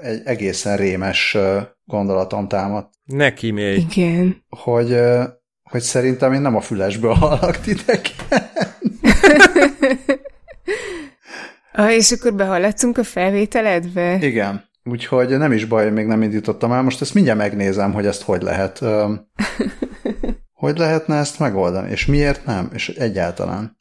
egy egészen rémes gondolatom támadt. Neki még. Igen. Hogy, hogy szerintem én nem a fülesből hallak titeket. ah, és akkor behallatszunk a felvételedbe? Igen. Úgyhogy nem is baj, még nem indítottam el. Most ezt mindjárt megnézem, hogy ezt hogy lehet. hogy lehetne ezt megoldani? És miért nem? És egyáltalán.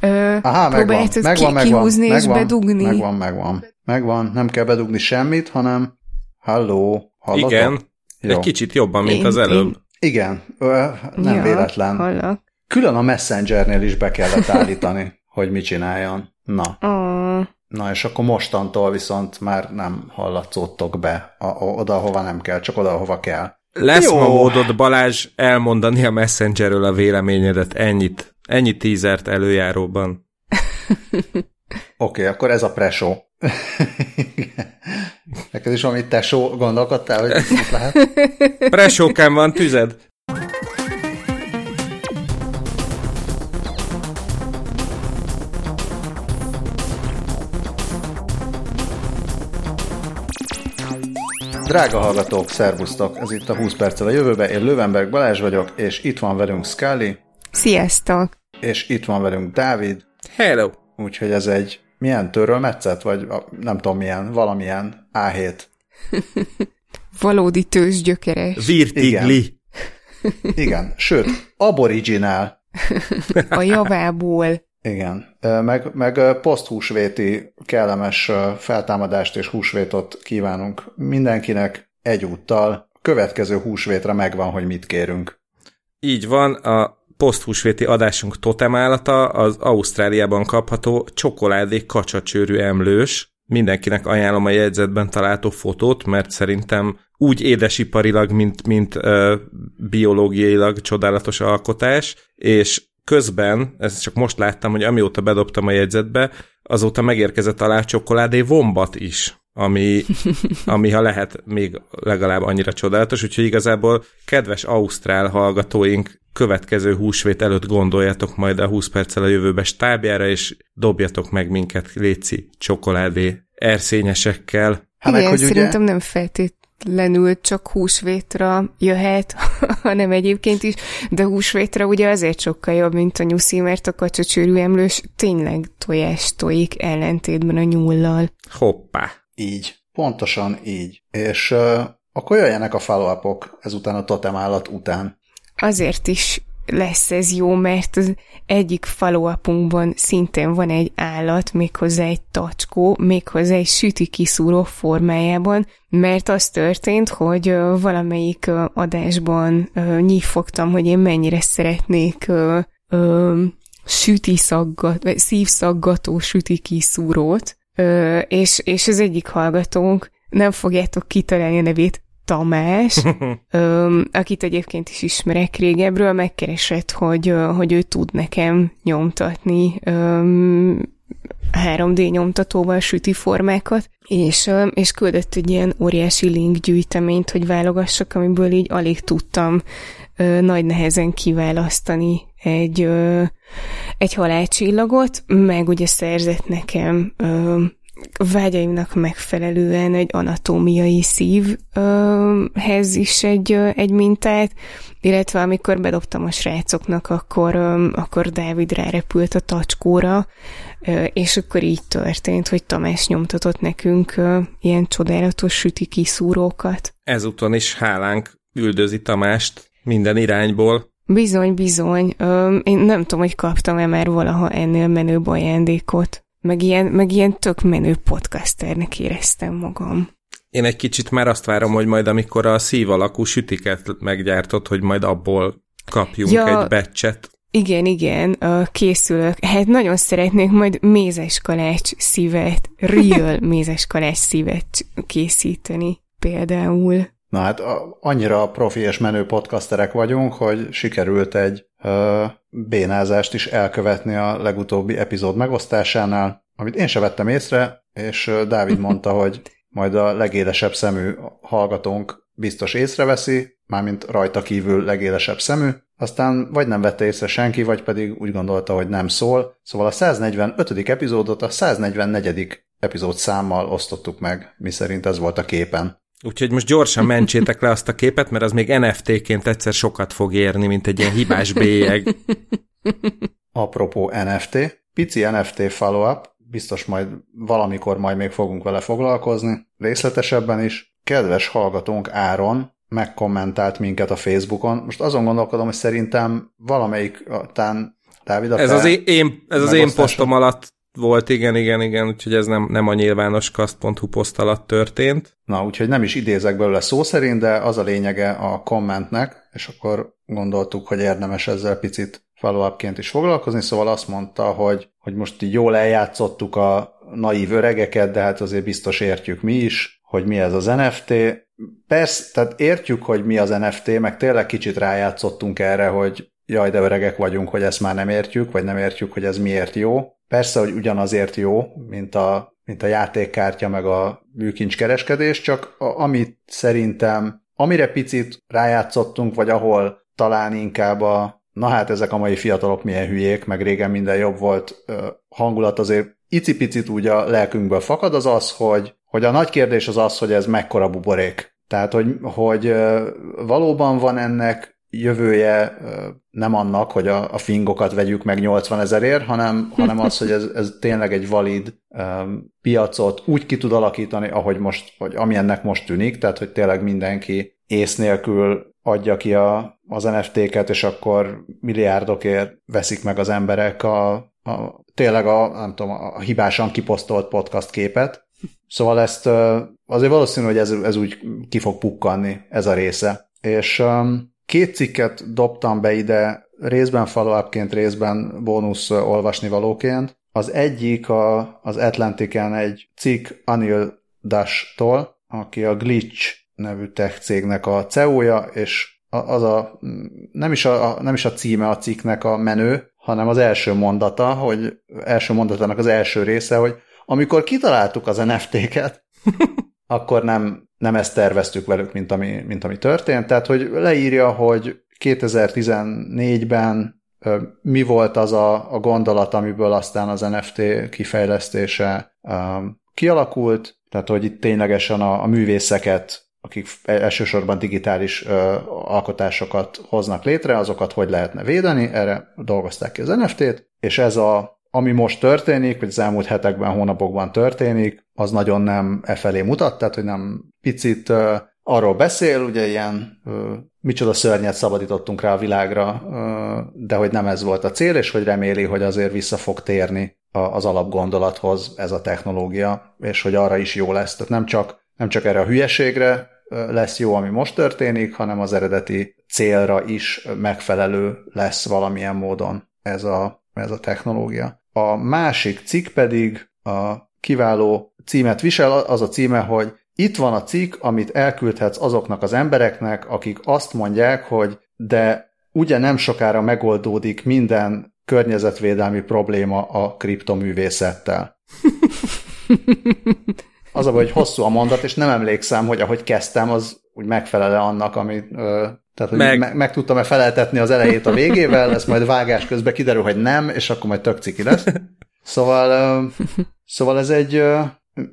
Ö, Aha, megvan, megvan, ki, megvan, és megvan, bedugni. Megvan, megvan, megvan. Nem kell bedugni semmit, hanem halló, hallatok? Igen, Jó. egy kicsit jobban, mint én, az előbb. Én... Igen, ö, nem ja, véletlen. Hallak. Külön a Messengernél is be kellett állítani, hogy mit csináljon. Na. Oh. Na, és akkor mostantól viszont már nem hallatszódtok be a, oda, hova nem kell, csak oda, hova kell. Lesz Jó. ma módod, Balázs, elmondani a Messengerről a véleményedet, ennyit. Ennyi tízert előjáróban. Oké, okay, akkor ez a presó. Neked is amit tesó gondolkodtál, hogy mit lehet? Presókán van tüzed? Drága hallgatók, szervusztok! Ez itt a 20 perccel a jövőbe. Én Lövenberg Balázs vagyok, és itt van velünk Scully. Sziasztok! És itt van velünk Dávid. Hello! Úgyhogy ez egy milyen metszet, vagy nem tudom milyen, valamilyen A7. Valódi tőzsgyökeres. Virtigli. Igen. Igen, sőt, aboriginál. A javából. Igen, meg, meg poszthúsvéti kellemes feltámadást és húsvétot kívánunk mindenkinek egyúttal. Következő húsvétre megvan, hogy mit kérünk. Így van, a poszthúsvéti adásunk totemállata az Ausztráliában kapható csokoládé kacsacsőrű emlős. Mindenkinek ajánlom a jegyzetben található fotót, mert szerintem úgy édesiparilag, mint, mint uh, biológiailag csodálatos alkotás, és közben, ezt csak most láttam, hogy amióta bedobtam a jegyzetbe, azóta megérkezett alá csokoládé vombat is, ami, ami ha lehet még legalább annyira csodálatos, úgyhogy igazából kedves ausztrál hallgatóink következő húsvét előtt gondoljatok majd a 20 perccel a jövőbe stábjára, és dobjatok meg minket léci csokoládé erszényesekkel. Hát Igen, meg, hogy szerintem ugye... nem feltétlenül csak húsvétra jöhet, hanem egyébként is, de húsvétra ugye azért sokkal jobb, mint a nyuszi, mert a kacsacsőrű emlős tényleg tojás tojik ellentétben a nyullal. Hoppá. Így. Pontosan így. És uh, akkor jöjjenek a follow ezután a totem állat után azért is lesz ez jó, mert az egyik follow szintén van egy állat, méghozzá egy tacskó, méghozzá egy süti kiszúró formájában, mert az történt, hogy valamelyik adásban nyífogtam, hogy én mennyire szeretnék süti szaggat, vagy szívszaggató süti kiszúrót, és, és az egyik hallgatónk, nem fogjátok kitalálni a nevét, Tamás, öm, akit egyébként is ismerek régebről, megkeresett, hogy, hogy ő tud nekem nyomtatni öm, 3D nyomtatóval süti formákat, és, és küldött egy ilyen óriási link gyűjteményt, hogy válogassak, amiből így alig tudtam ö, nagy nehezen kiválasztani egy, ö, egy halálcsillagot, meg ugye szerzett nekem ö, vágyaimnak megfelelően egy anatómiai szívhez is egy, egy mintát, illetve amikor bedobtam a srácoknak, akkor, akkor Dávid rárepült a tacskóra, és akkor így történt, hogy Tamás nyomtatott nekünk ilyen csodálatos süti kiszúrókat. Ezúton is hálánk üldözi Tamást minden irányból. Bizony, bizony. Én nem tudom, hogy kaptam-e már valaha ennél menőbb ajándékot meg ilyen, meg ilyen tök menő podcasternek éreztem magam. Én egy kicsit már azt várom, hogy majd amikor a szív alakú sütiket meggyártott, hogy majd abból kapjunk ja, egy becset. Igen, igen, készülök. Hát nagyon szeretnék majd mézes kalács szívet, real mézes kalács szívet készíteni például. Na hát annyira profi és menő podcasterek vagyunk, hogy sikerült egy bénázást is elkövetni a legutóbbi epizód megosztásánál, amit én se vettem észre, és Dávid mondta, hogy majd a legélesebb szemű hallgatónk biztos észreveszi, mármint rajta kívül legélesebb szemű, aztán vagy nem vette észre senki, vagy pedig úgy gondolta, hogy nem szól. Szóval a 145. epizódot a 144. epizód számmal osztottuk meg, mi szerint ez volt a képen. Úgyhogy most gyorsan mentsétek le azt a képet, mert az még NFT-ként egyszer sokat fog érni, mint egy ilyen hibás bélyeg. Apropó NFT, pici NFT follow-up, biztos majd valamikor majd még fogunk vele foglalkozni, részletesebben is. Kedves hallgatónk Áron megkommentált minket a Facebookon. Most azon gondolkodom, hogy szerintem valamelyik, tán Dávid a Ez az én, ez az én posztom alatt volt, igen, igen, igen, úgyhogy ez nem, nem a nyilvános kast.hu poszt alatt történt. Na, úgyhogy nem is idézek belőle szó szerint, de az a lényege a kommentnek, és akkor gondoltuk, hogy érdemes ezzel picit follow is foglalkozni, szóval azt mondta, hogy, hogy most így jól eljátszottuk a naív öregeket, de hát azért biztos értjük mi is, hogy mi ez az NFT. Persze, tehát értjük, hogy mi az NFT, meg tényleg kicsit rájátszottunk erre, hogy jaj, de öregek vagyunk, hogy ezt már nem értjük, vagy nem értjük, hogy ez miért jó. Persze, hogy ugyanazért jó, mint a, mint a játékkártya, meg a műkincskereskedés, csak a, amit szerintem, amire picit rájátszottunk, vagy ahol talán inkább a, na hát ezek a mai fiatalok milyen hülyék, meg régen minden jobb volt hangulat azért icipicit úgy a lelkünkből fakad, az az, hogy, hogy a nagy kérdés az az, hogy ez mekkora buborék. Tehát, hogy, hogy valóban van ennek jövője nem annak, hogy a, a fingokat vegyük meg 80 ezerért, hanem, hanem az, hogy ez, ez tényleg egy valid um, piacot úgy ki tud alakítani, ahogy most, vagy ami ennek most tűnik, tehát hogy tényleg mindenki ész nélkül adja ki a, az NFT-ket, és akkor milliárdokért veszik meg az emberek a, a tényleg a, nem tudom, a hibásan kiposztolt podcast képet. Szóval ezt azért valószínű, hogy ez, ez úgy ki fog pukkanni, ez a része. És um, Két cikket dobtam be ide, részben follow részben bónusz olvasni valóként. Az egyik a, az Atlantiken egy cikk Anil Dash-tól, aki a Glitch nevű tech cégnek a CEO-ja, és az a, nem is a, nem is a címe a cikknek a menő, hanem az első mondata, hogy első mondatának az első része, hogy amikor kitaláltuk az NFT-ket, akkor nem nem ezt terveztük velük, mint ami, mint ami történt. Tehát, hogy leírja, hogy 2014-ben mi volt az a, a gondolat, amiből aztán az NFT kifejlesztése um, kialakult, tehát, hogy itt ténylegesen a, a művészeket, akik elsősorban digitális uh, alkotásokat hoznak létre, azokat hogy lehetne védeni, erre dolgozták ki az NFT-t, és ez a ami most történik, vagy az elmúlt hetekben, hónapokban történik, az nagyon nem e felé mutat, tehát hogy nem picit uh, arról beszél, ugye ilyen uh, micsoda szörnyet szabadítottunk rá a világra, uh, de hogy nem ez volt a cél, és hogy reméli, hogy azért vissza fog térni a, az alapgondolathoz ez a technológia, és hogy arra is jó lesz. Tehát nem csak, nem csak erre a hülyeségre lesz jó, ami most történik, hanem az eredeti célra is megfelelő lesz valamilyen módon ez a, ez a technológia. A másik cikk pedig a kiváló címet visel, az a címe, hogy itt van a cikk, amit elküldhetsz azoknak az embereknek, akik azt mondják, hogy de ugye nem sokára megoldódik minden környezetvédelmi probléma a kriptoművészettel. Az a hogy hosszú a mondat, és nem emlékszem, hogy ahogy kezdtem, az úgy megfelele annak, amit tehát, hogy meg... meg, meg tudtam-e feleltetni az elejét a végével, ez majd vágás közben kiderül, hogy nem, és akkor majd tök ciki lesz. Szóval, szóval ez egy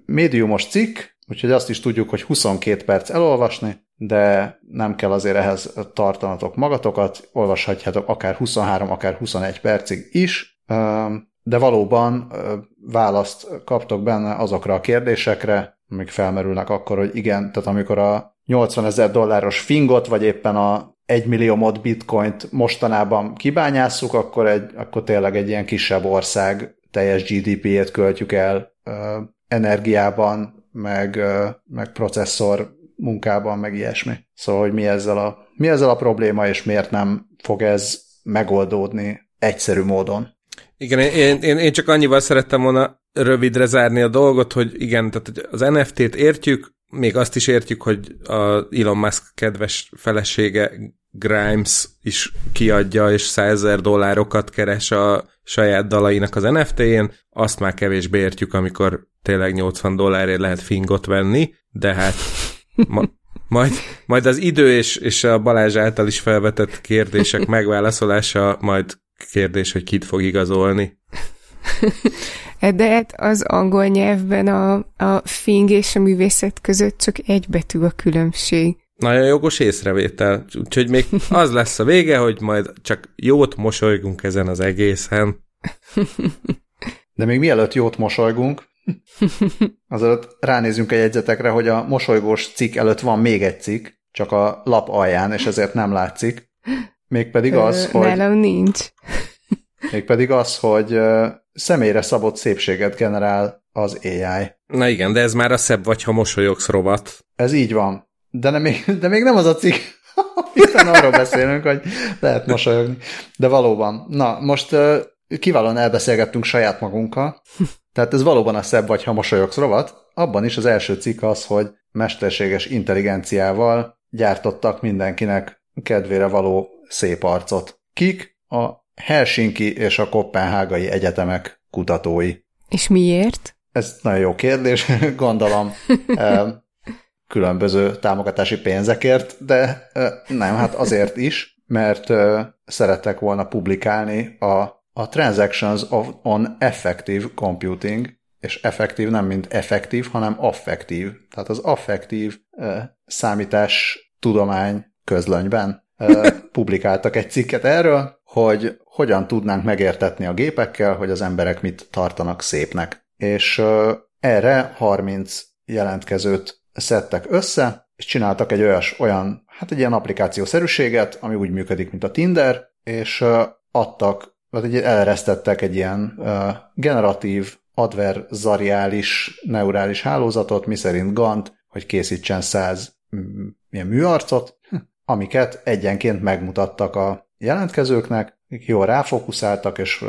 médiumos cikk, úgyhogy azt is tudjuk, hogy 22 perc elolvasni, de nem kell azért ehhez tartanatok magatokat, olvashatjátok akár 23, akár 21 percig is, de valóban választ kaptok benne azokra a kérdésekre, amik felmerülnek akkor, hogy igen, tehát amikor a 80 ezer dolláros fingot, vagy éppen a 1 millió mod bitcoint mostanában kibányásszuk, akkor, egy, akkor tényleg egy ilyen kisebb ország teljes GDP-ét költjük el ö, energiában, meg, ö, meg processzor munkában, meg ilyesmi. Szóval, hogy mi ezzel, a, mi ezzel a probléma, és miért nem fog ez megoldódni egyszerű módon. Igen, én, én, én csak annyival szerettem volna rövidre zárni a dolgot, hogy igen, tehát az NFT-t értjük, még azt is értjük, hogy a Elon Musk kedves felesége Grimes is kiadja, és 100 dollárokat keres a saját dalainak az NFT-én, azt már kevésbé értjük, amikor tényleg 80 dollárért lehet fingot venni, de hát ma, majd, majd az idő és, és a Balázs által is felvetett kérdések megválaszolása majd kérdés, hogy kit fog igazolni. De hát az angol nyelvben a, a fing és a művészet között csak egy betű a különbség. Nagyon jogos észrevétel, úgyhogy még az lesz a vége, hogy majd csak jót mosolygunk ezen az egészen. De még mielőtt jót mosolygunk, azelőtt ránézünk a jegyzetekre, hogy a mosolygós cikk előtt van még egy cikk, csak a lap alján, és ezért nem látszik. Mégpedig az, hogy... Nálam nincs. Mégpedig az, hogy személyre szabott szépséget generál az AI. Na igen, de ez már a szebb vagy, ha mosolyogsz rovat. Ez így van. De, nem, még, de még nem az a cikk, hiszen arról beszélünk, hogy lehet mosolyogni. De valóban. Na, most kiválóan elbeszélgettünk saját magunkkal, tehát ez valóban a szebb vagy, ha mosolyogsz rovat. Abban is az első cikk az, hogy mesterséges intelligenciával gyártottak mindenkinek kedvére való szép arcot. Kik? A Helsinki és a Kopenhágai egyetemek kutatói. És miért? Ez nagyon jó kérdés, gondolom különböző támogatási pénzekért, de nem, hát azért is, mert szerettek volna publikálni a, a Transactions of, on Effective Computing, és effektív nem mint effektív, hanem affektív. Tehát az affektív számítás tudomány közlönyben publikáltak egy cikket erről, hogy hogyan tudnánk megértetni a gépekkel, hogy az emberek mit tartanak szépnek. És erre 30 jelentkezőt szedtek össze, és csináltak egy olyas, olyan, hát egy ilyen applikációszerűséget, ami úgy működik, mint a Tinder, és adtak, vagy egy, eleresztettek egy ilyen generatív, adverzariális neurális hálózatot, miszerint Gant, hogy készítsen száz mm, ilyen műarcot, amiket egyenként megmutattak a jelentkezőknek, jól ráfókuszáltak, és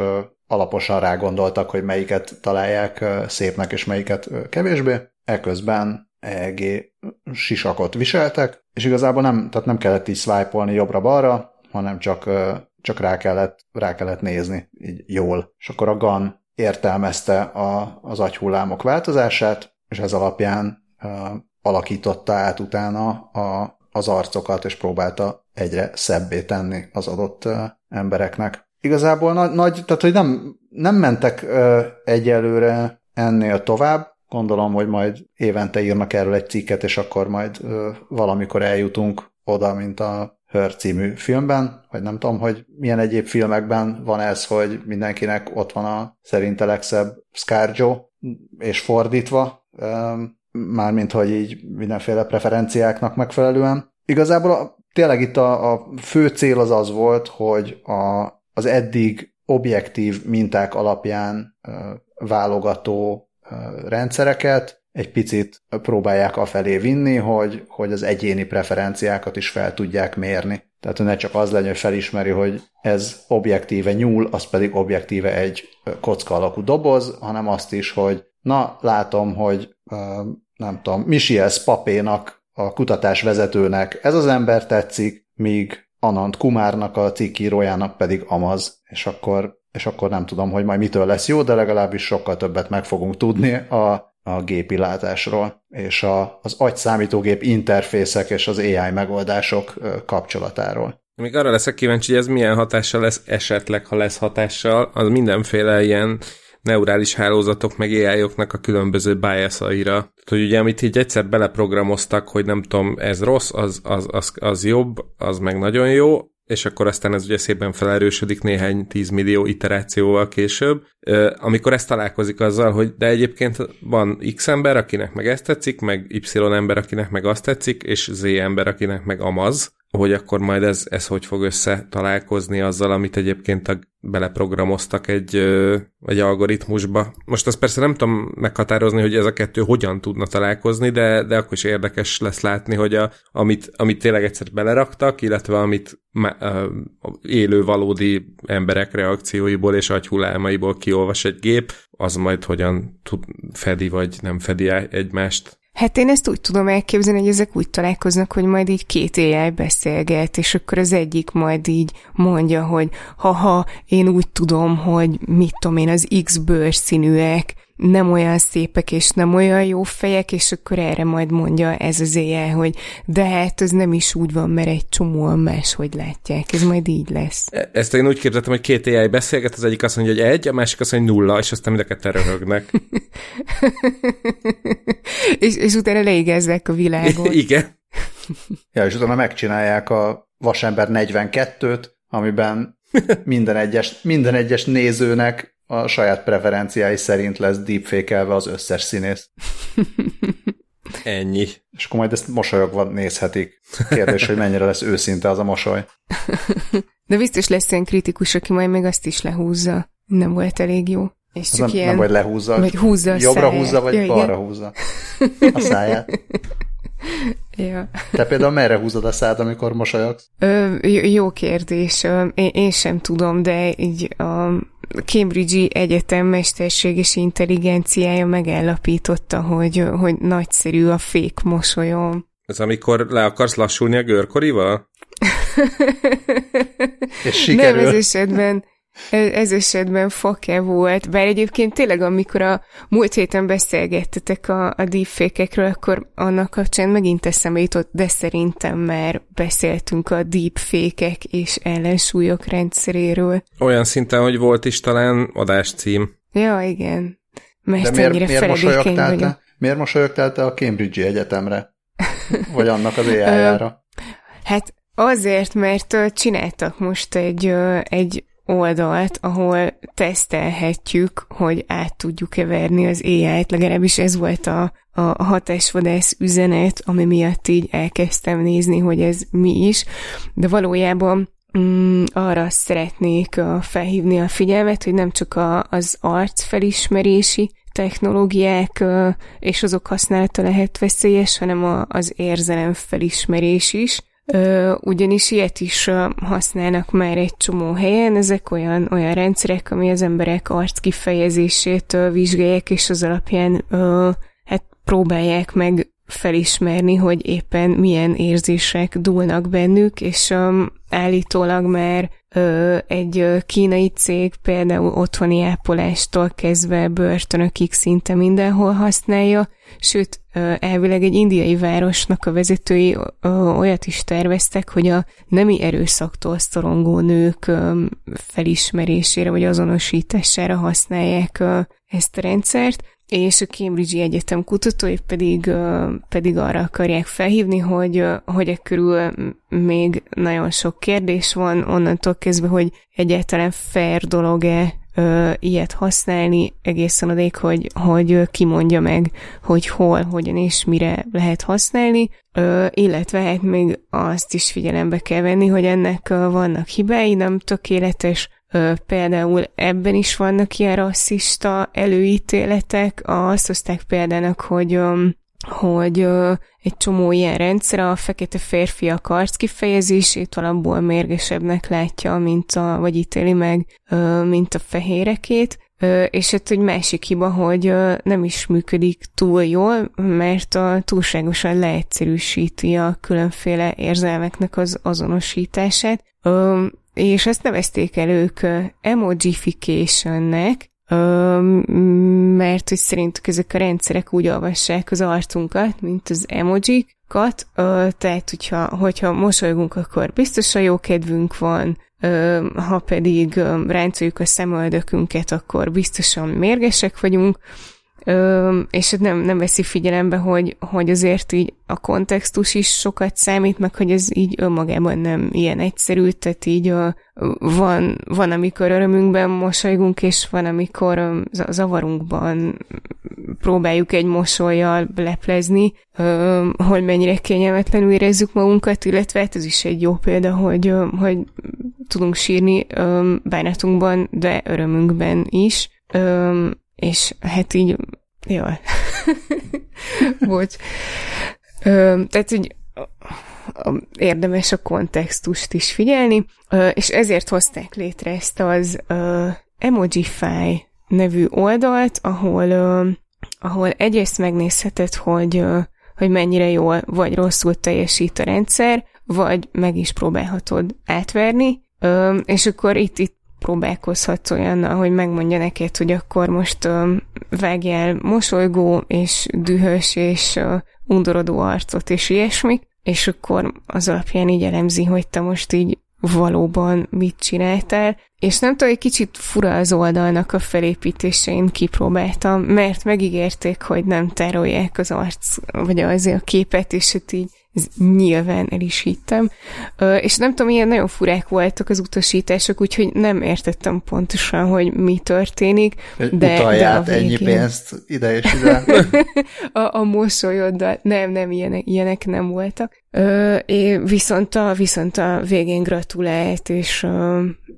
alaposan rágondoltak, hogy melyiket találják szépnek, és melyiket kevésbé. Eközben EEG sisakot viseltek, és igazából nem, tehát nem kellett így swipe jobbra-balra, hanem csak, csak rá, kellett, rá kellett nézni így jól. És akkor a GAN értelmezte a, az agyhullámok változását, és ez alapján uh, alakította át utána a, az arcokat, és próbálta egyre szebbé tenni az adott embereknek. Igazából nagy, nagy tehát hogy nem, nem mentek egyelőre ennél tovább, Gondolom, hogy majd évente írnak erről egy cikket, és akkor majd valamikor eljutunk oda, mint a Hör című filmben, vagy nem tudom, hogy milyen egyéb filmekben van ez, hogy mindenkinek ott van a szerinte legszebb Scarjo, és fordítva, mármint, hogy így mindenféle preferenciáknak megfelelően. Igazából a, tényleg itt a, a fő cél az az volt, hogy a, az eddig objektív minták alapján válogató rendszereket egy picit próbálják afelé vinni, hogy, hogy az egyéni preferenciákat is fel tudják mérni. Tehát ne csak az legyen, hogy felismeri, hogy ez objektíve nyúl, az pedig objektíve egy kocka alakú doboz, hanem azt is, hogy na, látom, hogy nem tudom, Misiels papénak, a kutatás vezetőnek. Ez az ember tetszik, míg Anant Kumárnak, a cikkírójának pedig Amaz, és akkor és akkor nem tudom, hogy majd mitől lesz jó, de legalábbis sokkal többet meg fogunk tudni a, a gépi látásról, és a, az agyszámítógép interfészek és az AI megoldások kapcsolatáról. Még arra leszek kíváncsi, hogy ez milyen hatással lesz esetleg, ha lesz hatással, az mindenféle ilyen neurális hálózatok meg ai a különböző biasaira. Tehát, hogy ugye amit így egyszer beleprogramoztak, hogy nem tudom, ez rossz, az, az, az, az jobb, az meg nagyon jó, és akkor aztán ez ugye szépen felerősödik néhány tízmillió iterációval később, amikor ezt találkozik azzal, hogy de egyébként van X ember, akinek meg ezt tetszik, meg Y ember, akinek meg azt tetszik, és Z ember, akinek meg amaz, hogy akkor majd ez, ez hogy fog össze találkozni azzal, amit egyébként a, beleprogramoztak egy, egy algoritmusba. Most azt persze nem tudom meghatározni, hogy ez a kettő hogyan tudna találkozni, de, de akkor is érdekes lesz látni, hogy a, amit, amit tényleg egyszer beleraktak, illetve amit élő valódi emberek reakcióiból és agyhullámaiból kiolvas egy gép, az majd hogyan tud, fedi vagy nem fedi egymást. Hát én ezt úgy tudom elképzelni, hogy ezek úgy találkoznak, hogy majd így két AI beszélget, és akkor az egyik majd így mondja, hogy haha, én úgy tudom, hogy mit tudom én, az X bőrszínűek, nem olyan szépek és nem olyan jó fejek, és akkor erre majd mondja ez az éjjel, hogy de hát ez nem is úgy van, mert egy csomóan máshogy látják, ez majd így lesz. E- ezt én úgy képzeltem, hogy két AI beszélget, az egyik azt mondja, hogy egy, a másik azt mondja, hogy nulla, és aztán mind a ketten röhögnek. és, és utána leigezzek a világot. Igen. Ja, és utána megcsinálják a Vasember 42-t, amiben minden egyes, minden egyes nézőnek a saját preferenciái szerint lesz deepfake az összes színész. Ennyi. És akkor majd ezt mosolyogva nézhetik. Kérdés, hogy mennyire lesz őszinte az a mosoly. De biztos lesz ilyen kritikus, aki majd még azt is lehúzza. Nem volt elég jó. És csak nem, ilyen... nem vagy lehúzza, vagy húzza a jobbra száját. húzza, vagy ja, balra igen. húzza a száját. Ja. Te például merre húzod a szád, amikor mosolyogsz? Ö, jó kérdés. Én, én sem tudom, de így a Cambridge-i Egyetem mesterséges intelligenciája megállapította, hogy, hogy nagyszerű a fék mosolyom. Ez amikor le akarsz lassulni a görkorival? És sikerül. Nem ez esetben ez esetben fake volt, bár egyébként tényleg, amikor a múlt héten beszélgettetek a, a deepfake-ekről, akkor annak kapcsán megint eszembe jutott, de szerintem már beszéltünk a deepfake-ek és ellensúlyok rendszeréről. Olyan szinten, hogy volt is talán adáscím. Ja, igen. Mert de miért, miért mosolyogtál te? Miért mosolyogtál te a Cambridge Egyetemre? Vagy annak az AI-jára? hát azért, mert csináltak most egy, egy oldalt, ahol tesztelhetjük, hogy át tudjuk-e verni az AI-t, legalábbis ez volt a, a hatásvadász üzenet, ami miatt így elkezdtem nézni, hogy ez mi is, de valójában mm, arra szeretnék felhívni a figyelmet, hogy nem csak a, az arcfelismerési technológiák és azok használata lehet veszélyes, hanem a, az érzelem felismerés is, ugyanis ilyet is használnak már egy csomó helyen, ezek olyan, olyan rendszerek, ami az emberek arc kifejezését vizsgálják, és az alapján hát próbálják meg felismerni, hogy éppen milyen érzések dúlnak bennük, és um, állítólag már egy kínai cég például otthoni ápolástól kezdve börtönökig szinte mindenhol használja, sőt, elvileg egy indiai városnak a vezetői olyat is terveztek, hogy a nemi erőszaktól szorongó nők felismerésére vagy azonosítására használják ezt a rendszert, és a Cambridge Egyetem kutatói pedig, pedig arra akarják felhívni, hogy, hogy e körül még nagyon sok kérdés van, onnantól kezdve, hogy egyáltalán fair dolog-e ilyet használni, egészen adék, hogy, hogy kimondja meg, hogy hol, hogyan és mire lehet használni, illetve hát még azt is figyelembe kell venni, hogy ennek vannak hibái, nem tökéletes, Például ebben is vannak ilyen rasszista előítéletek. Azt hozták példának, hogy hogy egy csomó ilyen rendszer a fekete férfiak arc kifejezését alapból mérgesebbnek látja, mint a, vagy ítéli meg, mint a fehérekét, és hát egy másik hiba, hogy nem is működik túl jól, mert a túlságosan leegyszerűsíti a különféle érzelmeknek az azonosítását és ezt nevezték el ők emojificationnek, mert hogy szerintük ezek a rendszerek úgy olvassák az arcunkat, mint az emojikat, tehát hogyha, hogyha mosolygunk, akkor biztosan jó kedvünk van, ha pedig ráncoljuk a szemöldökünket, akkor biztosan mérgesek vagyunk, Ö, és nem, nem veszi figyelembe, hogy, hogy azért így a kontextus is sokat számít, meg hogy ez így önmagában nem ilyen egyszerű, tehát így a, van, van, amikor örömünkben mosolygunk, és van, amikor zavarunkban próbáljuk egy mosolyjal leplezni, ö, hogy mennyire kényelmetlenül érezzük magunkat, illetve hát ez is egy jó példa, hogy, hogy tudunk sírni ö, bánatunkban, de örömünkben is. Ö, és hát így, jó, bocs. Ö, tehát így érdemes a kontextust is figyelni, és ezért hozták létre ezt az Emojify nevű oldalt, ahol, ahol egyrészt megnézheted, hogy, hogy mennyire jól vagy rosszul teljesít a rendszer, vagy meg is próbálhatod átverni, és akkor itt, itt próbálkozhatsz olyannal, hogy megmondja neked, hogy akkor most uh, vágjál mosolygó, és dühös, és undorodó arcot, és ilyesmi, és akkor az alapján így elemzi, hogy te most így valóban mit csináltál, és nem tudom, egy kicsit fura az oldalnak a felépítése, én kipróbáltam, mert megígérték, hogy nem tárolják az arc, vagy az a képet, és hát így ez nyilván el is hittem. És nem tudom, ilyen nagyon furák voltak az utasítások, úgyhogy nem értettem pontosan, hogy mi történik. De, Utalját de a végén... ennyi pénzt ide és ide. a, a mosolyoddal. Nem, nem, ilyenek, ilyenek nem voltak. Viszont, a, viszont a végén gratulált, és,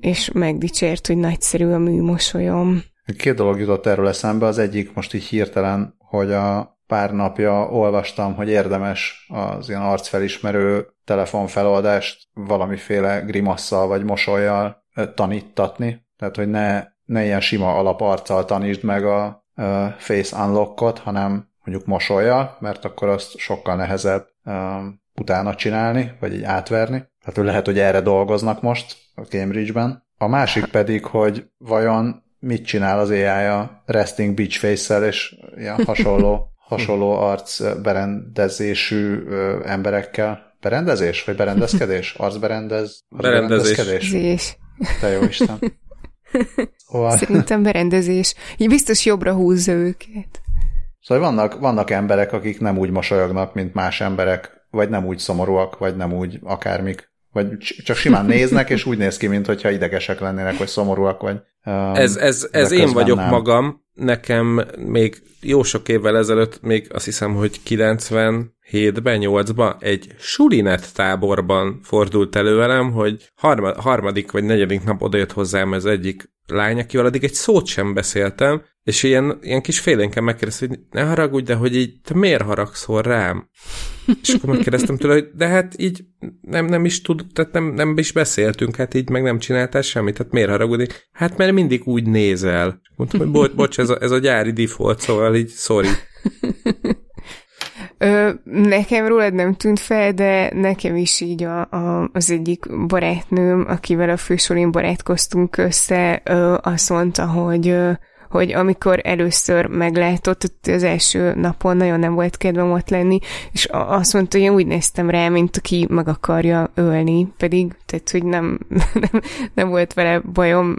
és megdicsért, hogy nagyszerű a műmosolyom. Két dolog jutott erről eszembe. Az egyik most így hirtelen, hogy a pár napja olvastam, hogy érdemes az ilyen arcfelismerő telefonfeloldást valamiféle grimasszal vagy mosolyjal tanítatni, tehát hogy ne, ne ilyen sima alaparccal tanítsd meg a face unlockot, hanem mondjuk mosolyjal, mert akkor azt sokkal nehezebb utána csinálni, vagy így átverni. Tehát lehet, hogy erre dolgoznak most a Cambridge-ben. A másik pedig, hogy vajon mit csinál az AI a resting beach face és ilyen hasonló hasonló arc berendezésű emberekkel. Berendezés? Vagy berendezkedés? Arcberendez? Berendezés. berendezkedés? Te jó Isten. Szóval... Szerintem berendezés. Így biztos jobbra húzza őket. Szóval vannak, vannak emberek, akik nem úgy mosolyognak, mint más emberek, vagy nem úgy szomorúak, vagy nem úgy akármik. Vagy csak simán néznek, és úgy néz ki, mintha idegesek lennének, vagy szomorúak, vagy... Um, ez ez, ez én vagyok nem. magam, nekem még jó sok évvel ezelőtt, még azt hiszem, hogy 97-ben, 8-ban egy sulinet táborban fordult elő velem, hogy harma, harmadik vagy negyedik nap odajött hozzám ez egyik lány, akivel addig egy szót sem beszéltem, és ilyen, ilyen kis félénken megkérdezte, hogy ne haragudj, de hogy így te miért haragszol rám? És akkor megkérdeztem tőle, hogy de hát így nem, nem is tud, tehát nem, nem is beszéltünk, hát így meg nem csináltál semmit, hát miért haragudni? Hát mert mindig úgy nézel. Mondtam, hogy bocs, bocs ez, a, ez a gyári default, szóval így sorry. Ö, nekem rólad nem tűnt fel, de nekem is így a, a, az egyik barátnőm, akivel a fősorén barátkoztunk össze, ö, azt mondta, hogy ö, hogy amikor először meglátott, az első napon nagyon nem volt kedvem ott lenni, és azt mondta, hogy én úgy néztem rá, mint aki meg akarja ölni, pedig, tehát, hogy nem, nem, nem volt vele bajom,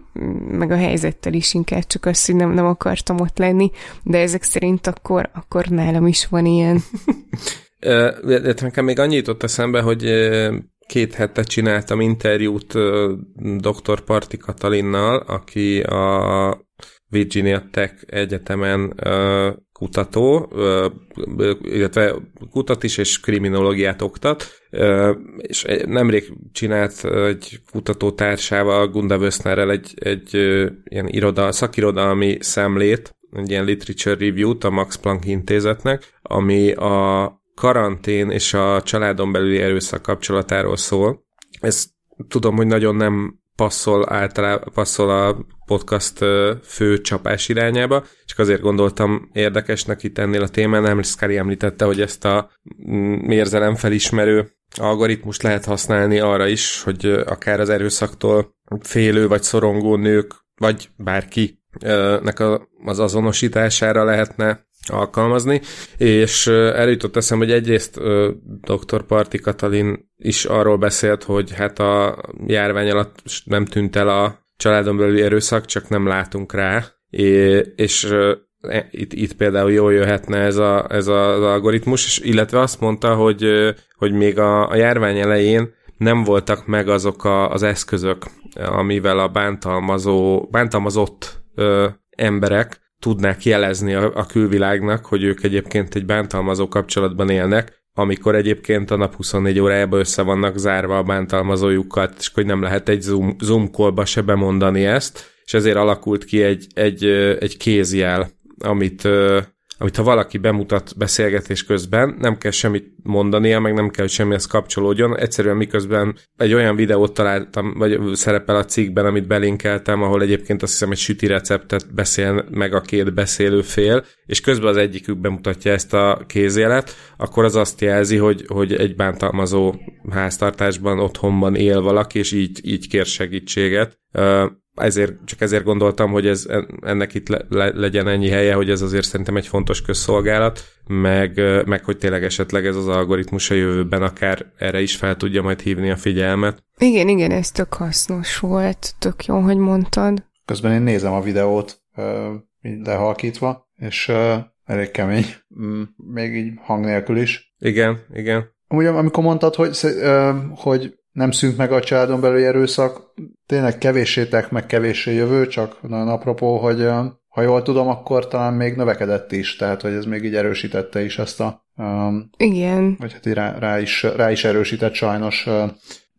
meg a helyzettel is inkább csak az, hogy nem, nem akartam ott lenni, de ezek szerint akkor, akkor nálam is van ilyen. De nekem még annyit jutott eszembe, hogy két hete csináltam interjút dr. Parti Katalinnal, aki a Virginia Tech Egyetemen kutató, uh, illetve kutat is, és kriminológiát oktat, és nemrég csinált egy kutatótársával, Gunda Wössnerrel egy, egy uh, ilyen iroda, szakirodalmi szemlét, egy ilyen literature review-t a Max Planck intézetnek, ami a karantén és a családon belüli erőszak kapcsolatáról szól. Ez tudom, hogy nagyon nem passzol általában passzol a podcast fő csapás irányába, csak azért gondoltam érdekesnek itt ennél a témánál, mert Skari említette, hogy ezt a mm, érzelem felismerő algoritmust lehet használni arra is, hogy akár az erőszaktól félő vagy szorongó nők, vagy bárki nek az azonosítására lehetne alkalmazni, és eljutott eszem, hogy egyrészt dr. Parti Katalin is arról beszélt, hogy hát a járvány alatt nem tűnt el a családon belüli erőszak, csak nem látunk rá, és e, itt, itt például jól jöhetne ez, a, ez az algoritmus, illetve azt mondta, hogy, hogy még a, a járvány elején nem voltak meg azok a, az eszközök, amivel a bántalmazó, bántalmazott ö, emberek tudnák jelezni a, a külvilágnak, hogy ők egyébként egy bántalmazó kapcsolatban élnek, amikor egyébként a nap 24 órájában össze vannak zárva a bántalmazójukkal, és hogy nem lehet egy Zoom, Zoom callba se bemondani ezt, és ezért alakult ki egy, egy, egy kézjel, amit amit ha valaki bemutat beszélgetés közben, nem kell semmit mondania, meg nem kell, hogy semmihez kapcsolódjon. Egyszerűen miközben egy olyan videót találtam, vagy szerepel a cikkben, amit belinkeltem, ahol egyébként azt hiszem egy süti receptet beszél meg a két beszélő fél, és közben az egyikük bemutatja ezt a kézjelet, akkor az azt jelzi, hogy, hogy egy bántalmazó háztartásban, otthonban él valaki, és így, így kér segítséget ezért, csak ezért gondoltam, hogy ez, ennek itt le, le, legyen ennyi helye, hogy ez azért szerintem egy fontos közszolgálat, meg, meg hogy tényleg esetleg ez az algoritmus a jövőben akár erre is fel tudja majd hívni a figyelmet. Igen, igen, ez tök hasznos volt, tök jó, hogy mondtad. Közben én nézem a videót, lehalkítva, és elég kemény, mm, még így hang nélkül is. Igen, igen. Amúgy amikor mondtad, hogy, hogy nem szűnt meg a családon belüli erőszak, tényleg kevéssétek meg kevéssé jövő, csak nagyon apropó, hogy ha jól tudom, akkor talán még növekedett is, tehát hogy ez még így erősítette is ezt a... Um, Igen. Vagy hát rá, rá, is, rá is erősített sajnos uh,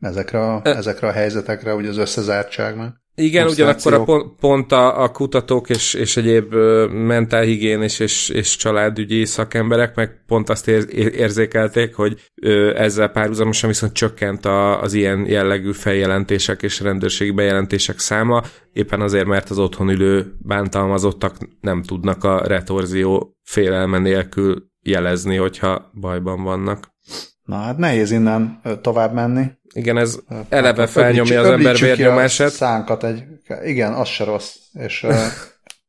ezekre, a, ezekre a helyzetekre, ugye az összezártságnak. Igen, ugyanakkor a pont, pont a, a kutatók és, és egyéb mentálhigiénis és, és családügyi szakemberek meg pont azt ér, érzékelték, hogy ö, ezzel párhuzamosan viszont csökkent a, az ilyen jellegű feljelentések és rendőrségi bejelentések száma, éppen azért, mert az otthon ülő bántalmazottak nem tudnak a retorzió félelme nélkül jelezni, hogyha bajban vannak. Na hát nehéz innen tovább menni. Igen, ez eleve hát, felnyomja az ember vérnyomását. Szánkat egy, igen, az se rossz, és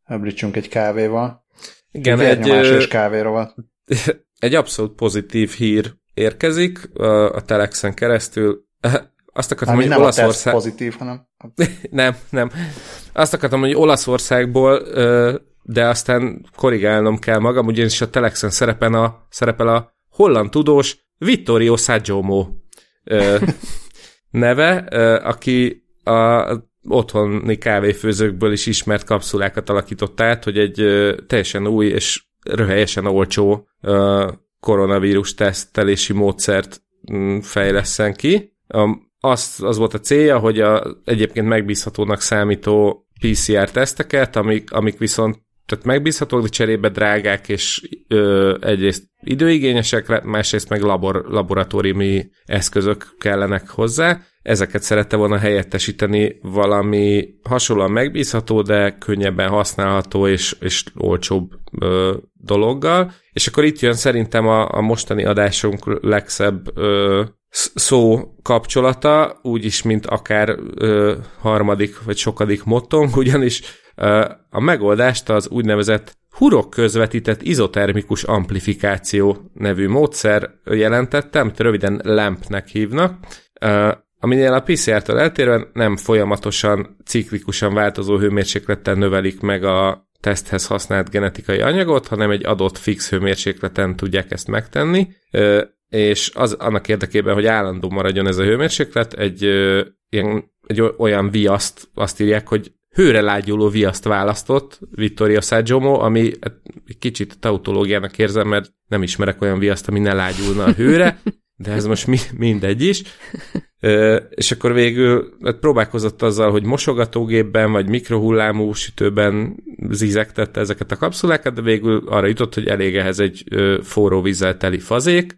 öblítsünk egy kávéval. Igen, egy, és kávéról. Egy abszolút pozitív hír érkezik a Telexen keresztül. Azt akartam, hogy nem Olaszország... pozitív, hanem... nem, nem. Azt akartam, hogy Olaszországból, de aztán korrigálnom kell magam, ugyanis a Telexen szerepel a, szerepel a holland tudós Vittorio Saggiomo neve, aki a otthoni kávéfőzőkből is ismert kapszulákat alakított át, hogy egy teljesen új és röhelyesen olcsó koronavírus tesztelési módszert mm, fejleszen ki. Az, az volt a célja, hogy a egyébként megbízhatónak számító PCR teszteket, amik, amik viszont tehát megbízhatók, de cserébe drágák, és ö, egyrészt időigényesek, másrészt meg labor, laboratóriumi eszközök kellenek hozzá. Ezeket szerette volna helyettesíteni valami hasonlóan megbízható, de könnyebben használható és, és olcsóbb ö, dologgal. És akkor itt jön szerintem a, a mostani adásunk legszebb ö, szó kapcsolata, úgyis, mint akár ö, harmadik vagy sokadik mottónk, ugyanis a megoldást az úgynevezett hurok közvetített izotermikus amplifikáció nevű módszer jelentette, amit röviden LAMP-nek hívnak, aminél a PCR-től eltérően nem folyamatosan, ciklikusan változó hőmérsékleten növelik meg a teszthez használt genetikai anyagot, hanem egy adott fix hőmérsékleten tudják ezt megtenni, és az annak érdekében, hogy állandó maradjon ez a hőmérséklet, egy, egy olyan viaszt azt írják, hogy hőre lágyuló viaszt választott Vittoria Saggiomo, ami egy kicsit tautológiának érzem, mert nem ismerek olyan viaszt, ami ne lágyulna a hőre, de ez most mi, mindegy is. Ö, és akkor végül hát próbálkozott azzal, hogy mosogatógépben vagy mikrohullámú sütőben zizegtette ezeket a kapszulákat, de végül arra jutott, hogy elég ehhez egy ö, forró vízzel teli fazék,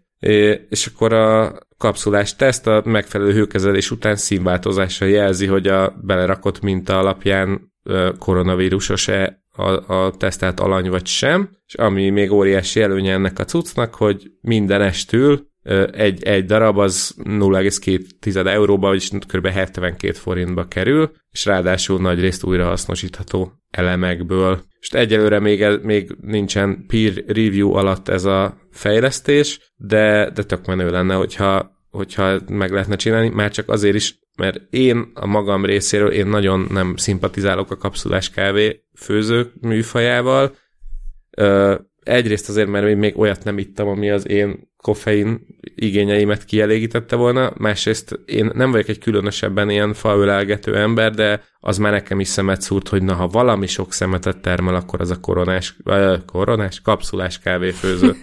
és akkor a kapszulás teszt a megfelelő hőkezelés után színváltozással jelzi, hogy a belerakott minta alapján koronavírusos-e a, a tesztelt alany vagy sem, és ami még óriási előnye ennek a cuccnak, hogy minden estül egy, egy darab az 0,2 euróba, vagyis kb. 72 forintba kerül, és ráadásul nagy részt újrahasznosítható elemekből. És egyelőre még, még nincsen peer review alatt ez a fejlesztés, de, de tök menő lenne, hogyha, hogyha meg lehetne csinálni, már csak azért is, mert én a magam részéről én nagyon nem szimpatizálok a kapszulás kávé főzők műfajával. Egyrésst azért, mert még olyat nem ittam, ami az én koffein igényeimet kielégítette volna, másrészt én nem vagyok egy különösebben ilyen falölelgető ember, de az már nekem is szemet szúrt, hogy na, ha valami sok szemetet termel, akkor az a koronás, uh, koronás, kapszulás kávéfőző.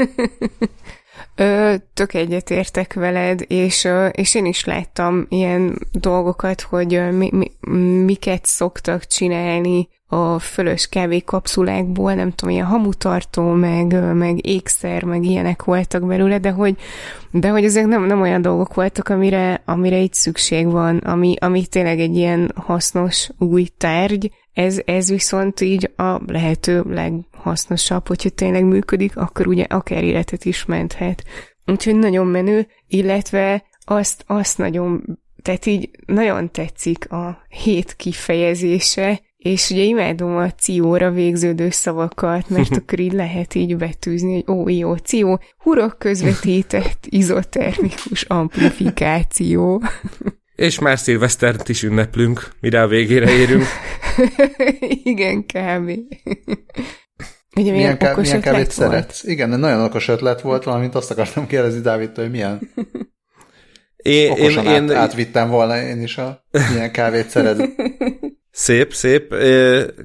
Ö, tök egyetértek veled, és, és én is láttam ilyen dolgokat, hogy mi, mi, miket szoktak csinálni a fölös kávé kapszulákból, nem tudom, ilyen hamutartó, meg, meg ékszer, meg ilyenek voltak belőle, de hogy, de hogy ezek nem, nem olyan dolgok voltak, amire, amire itt szükség van, ami, ami tényleg egy ilyen hasznos új tárgy, ez, ez viszont így a lehető leghasznosabb, hogyha tényleg működik, akkor ugye akár életet is menthet. Úgyhogy nagyon menő, illetve azt, azt nagyon tehát így nagyon tetszik a hét kifejezése, és ugye imádom a cióra végződő szavakat, mert akkor így lehet így betűzni, hogy ó, jó, ció, hurok közvetített izotermikus amplifikáció. És már szilvesztert is ünneplünk, mire a végére érünk. Igen, kb. Ugye milyen, milyen, milyen kávét szeretsz? Igen, nagyon okos ötlet volt, valamint azt akartam kérdezni Dávidtól, hogy milyen én, okosan én, át, én, átvittem volna én is a milyen kávét szeret. Szép, szép,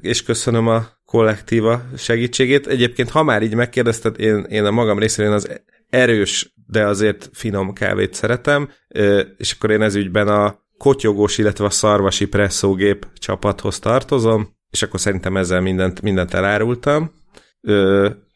és köszönöm a kollektíva segítségét. Egyébként, ha már így megkérdezted, én, én a magam részéről az erős, de azért finom kávét szeretem, és akkor én ez ügyben a kotyogós, illetve a szarvasi presszógép csapathoz tartozom, és akkor szerintem ezzel mindent, mindent elárultam.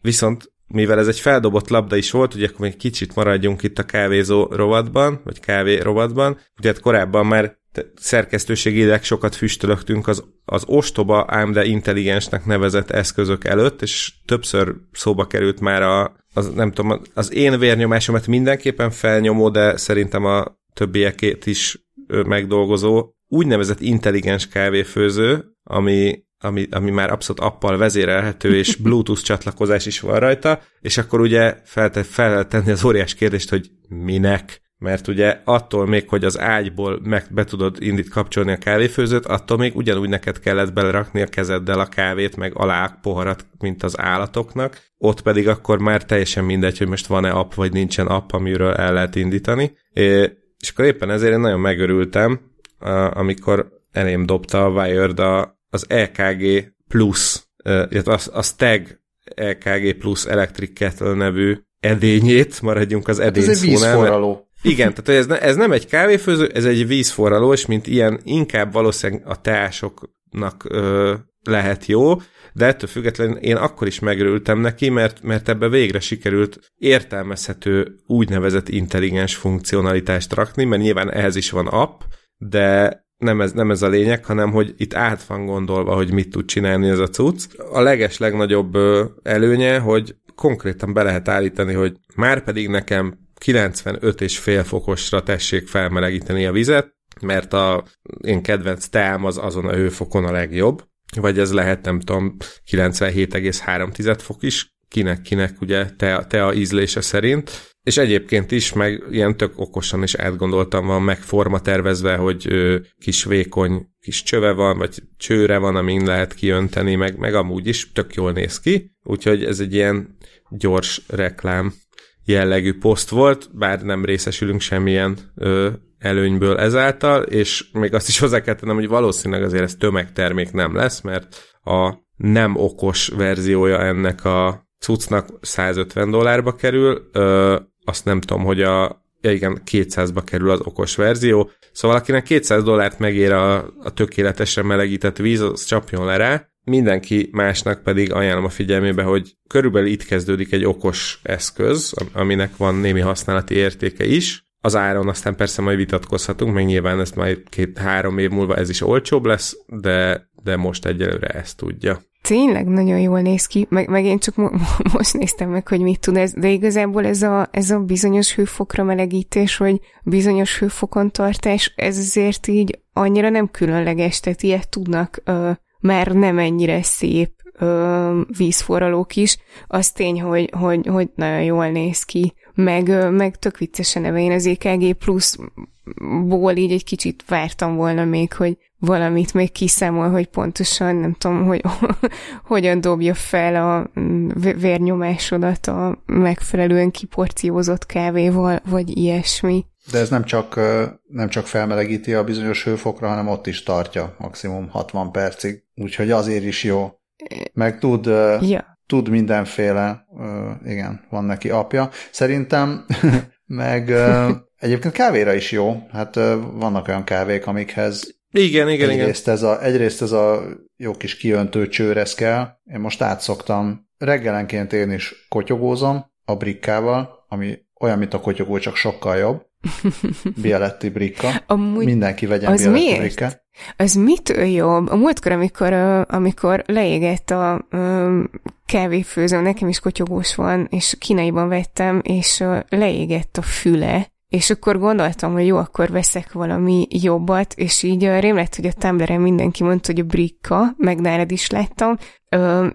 Viszont mivel ez egy feldobott labda is volt, ugye akkor még kicsit maradjunk itt a kávézó rovatban, vagy kávé rovatban, ugye hát korábban már szerkesztőségileg sokat füstölögtünk az, az ostoba, ám de intelligensnek nevezett eszközök előtt, és többször szóba került már a, az, nem tudom, az én vérnyomásomat mindenképpen felnyomó, de szerintem a többiekét is megdolgozó úgynevezett intelligens kávéfőző, ami ami, ami már abszolút appal vezérelhető, és Bluetooth csatlakozás is van rajta, és akkor ugye fel, fel tenni az óriás kérdést, hogy minek? Mert ugye attól még, hogy az ágyból meg be tudod indít kapcsolni a kávéfőzőt, attól még ugyanúgy neked kellett belerakni a kezeddel a kávét, meg alá poharat, mint az állatoknak. Ott pedig akkor már teljesen mindegy, hogy most van-e app, vagy nincsen app, amiről el lehet indítani. És akkor éppen ezért én nagyon megörültem, amikor elém dobta a Wired az EKG Plus, illetve a, a Stag EKG Plus Electric Kettle nevű edényét, maradjunk az edény hát ez egy vízforraló. Igen, tehát ez, ne, ez nem egy kávéfőző, ez egy vízforraló, és mint ilyen inkább valószínűleg a teásoknak ö, lehet jó, de ettől függetlenül én akkor is megörültem neki, mert, mert ebbe végre sikerült értelmezhető úgynevezett intelligens funkcionalitást rakni, mert nyilván ehhez is van app, de nem ez, nem ez a lényeg, hanem hogy itt át van gondolva, hogy mit tud csinálni ez a cucc. A leges legnagyobb előnye, hogy konkrétan be lehet állítani, hogy már pedig nekem 95 és fél fokosra tessék felmelegíteni a vizet, mert a én kedvenc teám az azon a hőfokon a legjobb, vagy ez lehet, nem tudom, 97,3 fok is, kinek-kinek ugye te, te a ízlése szerint, és egyébként is, meg ilyen tök okosan is átgondoltam, van meg forma tervezve, hogy ö, kis vékony kis csöve van, vagy csőre van, amin lehet kiönteni, meg, meg amúgy is tök jól néz ki, úgyhogy ez egy ilyen gyors reklám jellegű poszt volt, bár nem részesülünk semmilyen ö, előnyből ezáltal, és még azt is hozzá kell tennem, hogy valószínűleg azért ez tömegtermék nem lesz, mert a nem okos verziója ennek a cuccnak 150 dollárba kerül, ö, azt nem tudom, hogy a ja igen, 200-ba kerül az okos verzió, szóval akinek 200 dollárt megér a, a tökéletesen melegített víz, az csapjon le rá, mindenki másnak pedig ajánlom a figyelmébe, hogy körülbelül itt kezdődik egy okos eszköz, aminek van némi használati értéke is, az áron aztán persze majd vitatkozhatunk, meg nyilván ezt majd két-három év múlva ez is olcsóbb lesz, de, de most egyelőre ezt tudja. Tényleg nagyon jól néz ki, meg, meg én csak mo- most néztem meg, hogy mit tud ez, de igazából ez a, ez a bizonyos hőfokra melegítés, vagy bizonyos hőfokon tartás, ez azért így annyira nem különleges, tehát ilyet tudnak ö, már nem ennyire szép ö, vízforralók is. Az tény, hogy, hogy, hogy nagyon jól néz ki, meg, meg tök viccesen neve. Én az EKG pluszból így egy kicsit vártam volna még, hogy valamit még kiszámol, hogy pontosan nem tudom, hogy hogyan dobja fel a mm, vérnyomásodat a megfelelően kiporciózott kávéval, vagy ilyesmi. De ez nem csak, nem csak felmelegíti a bizonyos hőfokra, hanem ott is tartja maximum 60 percig. Úgyhogy azért is jó. Meg tud, ja. Tud mindenféle, igen, van neki apja. Szerintem meg egyébként kávéra is jó. Hát vannak olyan kávék, amikhez igen, igen, egyrészt igen. Ez a, egyrészt ez a jó kis kiöntő csőrez kell. Én most átszoktam. Reggelenként én is kotyogózom a brikkával, ami olyan, mint a kotyogó, csak sokkal jobb. Bialetti brikka. Amúgy Mindenki vegyen az Bialetti miért? brikkát. Az mitől jobb? A múltkor, amikor, amikor leégett a kávéfőző, nekem is kotyogós van, és kínaiban vettem, és leégett a füle, és akkor gondoltam, hogy jó, akkor veszek valami jobbat, és így rém lett, hogy a Tumblr-en mindenki mondta, hogy a brikka, meg nálad is láttam,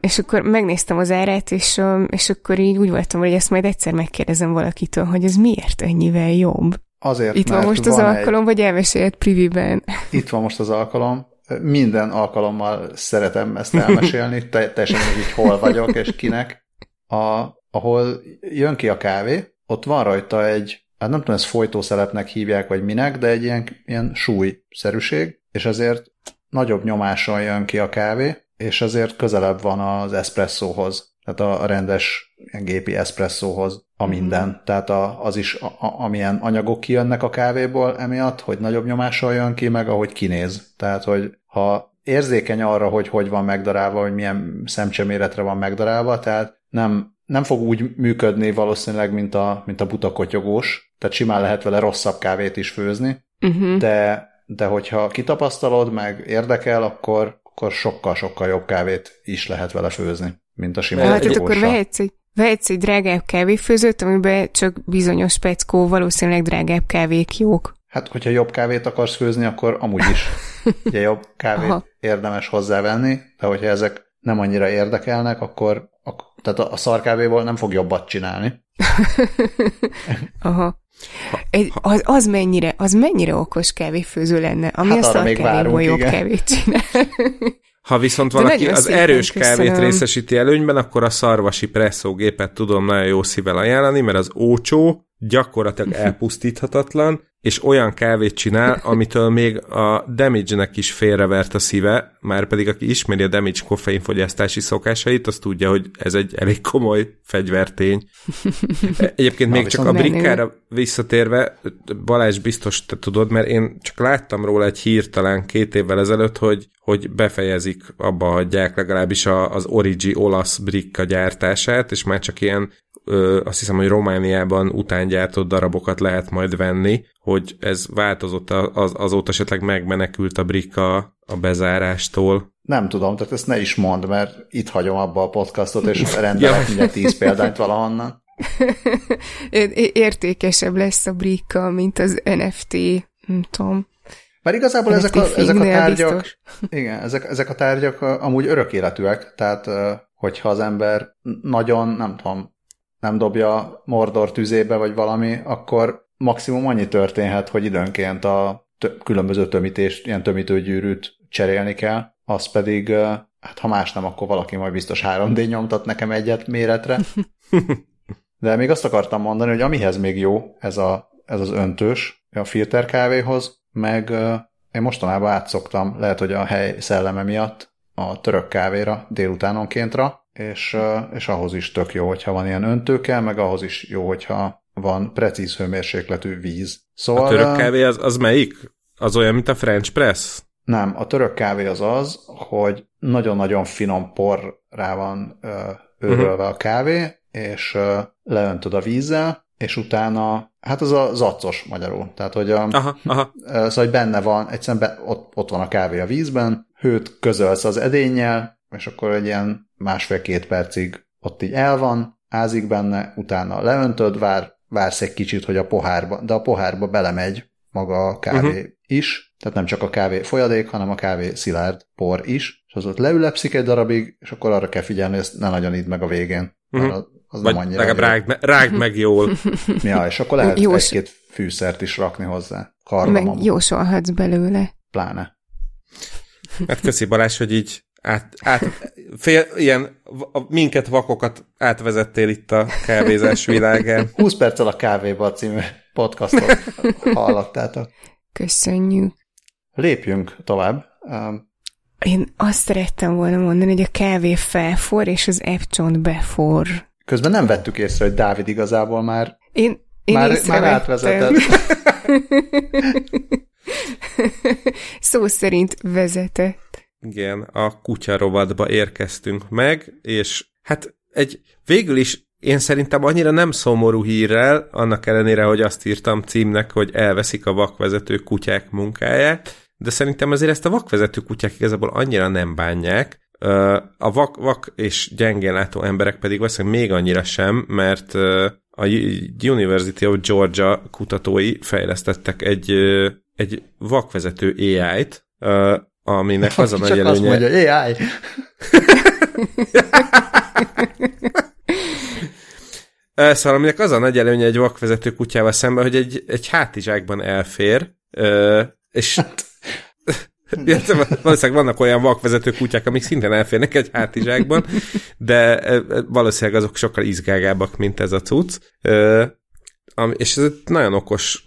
és akkor megnéztem az árát, és, és akkor így úgy voltam, hogy ezt majd egyszer megkérdezem valakitől, hogy ez miért ennyivel jobb. Azért, Itt van most az van alkalom, egy... vagy elmesélt priviben? Itt van most az alkalom. Minden alkalommal szeretem ezt elmesélni, te, teljesen így hol vagyok, és kinek. A, ahol jön ki a kávé, ott van rajta egy hát nem tudom, ezt folytószelepnek hívják, vagy minek, de egy ilyen, ilyen súlyszerűség, és ezért nagyobb nyomáson jön ki a kávé, és ezért közelebb van az eszpresszóhoz, tehát a, rendes gépi eszpresszóhoz a mhm. minden. Mm-hmm. Tehát a, az is, a, a, amilyen anyagok kijönnek a kávéból emiatt, hogy nagyobb nyomással jön ki, meg ahogy kinéz. Tehát, hogy ha érzékeny arra, hogy hogy van megdarálva, hogy milyen szemcseméretre van megdarálva, tehát nem nem fog úgy működni valószínűleg, mint a, mint a buta kotyogós, tehát simán lehet vele rosszabb kávét is főzni, uh-huh. de, de hogyha kitapasztalod, meg érdekel, akkor, akkor sokkal-sokkal jobb kávét is lehet vele főzni, mint a sima hát, hát akkor vehetsz egy, vehetsz egy drágább kávéfőzőt, amiben csak bizonyos speckó, valószínűleg drágább kávék jók. Hát, hogyha jobb kávét akarsz főzni, akkor amúgy is ugye jobb kávét Aha. érdemes hozzávenni, de hogyha ezek nem annyira érdekelnek, akkor tehát a, a szarkávéból nem fog jobbat csinálni. Aha. Egy, az, az, mennyire, az mennyire okos kávéfőző lenne, ami hát a szarkávéból jobb igen. kávét csinál. Ha viszont valaki az erős kávét köszönöm. részesíti előnyben, akkor a szarvasi presszógépet tudom nagyon jó szívvel ajánlani, mert az ócsó gyakorlatilag elpusztíthatatlan, és olyan kávét csinál, amitől még a Damage-nek is félrevert a szíve, már pedig aki ismeri a Damage koffeinfogyasztási szokásait, az tudja, hogy ez egy elég komoly fegyvertény. Egyébként még csak a brikkára visszatérve, Balázs biztos te tudod, mert én csak láttam róla egy hír talán két évvel ezelőtt, hogy, hogy befejezik, abba hagyják legalábbis a, az Origi olasz brikka gyártását, és már csak ilyen ö, azt hiszem, hogy Romániában utángyártott darabokat lehet majd venni, hogy ez változott az, azóta esetleg megmenekült a brika a bezárástól. Nem tudom, tehát ezt ne is mondd, mert itt hagyom abba a podcastot, és rendelek mindjárt tíz példányt valahonnan. Értékesebb lesz a brika, mint az NFT, nem tudom. Mert igazából ezek a, ezek a tárgyak, biztos. igen, ezek, ezek a tárgyak amúgy örök életűek, tehát hogyha az ember nagyon, nem tudom, nem dobja Mordor tüzébe, vagy valami, akkor maximum annyi történhet, hogy időnként a t- különböző tömítést, ilyen tömítőgyűrűt cserélni kell, az pedig, hát ha más nem, akkor valaki majd biztos 3D nyomtat nekem egyet méretre. De még azt akartam mondani, hogy amihez még jó ez, a, ez az öntős, a filter kávéhoz, meg én mostanában átszoktam, lehet, hogy a hely szelleme miatt a török kávéra délutánonkéntra, és, és ahhoz is tök jó, hogyha van ilyen öntőke, meg ahhoz is jó, hogyha van precíz hőmérsékletű víz. Szóval, a török kávé az, az melyik? Az olyan, mint a French press? Nem, a török kávé az az, hogy nagyon-nagyon finom por rá van őrölve uh-huh. a kávé, és leöntöd a vízzel, és utána, hát az a zaccos magyarul, tehát hogy a, aha, aha. Szóval, hogy benne van, egyszerűen be, ott, ott van a kávé a vízben, hőt közölsz az edénnyel, és akkor egy ilyen másfél-két percig ott így el van, ázik benne, utána leöntöd, vár, vársz egy kicsit, hogy a pohárba, de a pohárba belemegy maga a kávé uh-huh. is, tehát nem csak a kávé folyadék, hanem a kávé szilárd por is, és az ott leülepszik egy darabig, és akkor arra kell figyelni, hogy ezt ne nagyon idd meg a végén. Uh-huh. Az, az Vagy nem annyira legalább rágd, me, rágd meg jól. ja, és akkor lehet Jós... egy-két fűszert is rakni hozzá. Kardamom. Meg jósolhatsz belőle. Pláne. Hát köszi Balázs, hogy így át, át fél, ilyen a, minket vakokat átvezettél itt a kávézás világán. 20 perccel a kávéba című podcastot hallottátok. Köszönjük. Lépjünk tovább. Um, Én azt szerettem volna mondani, hogy a kávé felfor, és az F-csont befor. Közben nem vettük észre, hogy Dávid igazából már én, én már, már átvezetett. Szó szerint vezetett. Igen, a kutya rovatba érkeztünk meg, és hát egy végül is én szerintem annyira nem szomorú hírrel, annak ellenére, hogy azt írtam címnek, hogy elveszik a vakvezető kutyák munkáját, de szerintem azért ezt a vakvezető kutyák igazából annyira nem bánják, a vak, vak és gyengén látó emberek pedig valószínűleg még annyira sem, mert a University of Georgia kutatói fejlesztettek egy, egy vakvezető AI-t, aminek az a nagy előnye... Azt mondja, AI! Szóval aminek az a nagy előnye egy vakvezető kutyával szemben, hogy egy, egy hátizsákban elfér, és valószínűleg vannak olyan vakvezető kutyák, amik szintén elférnek egy hátizsákban, de valószínűleg azok sokkal izgágábbak, mint ez a cucc. És ez nagyon okos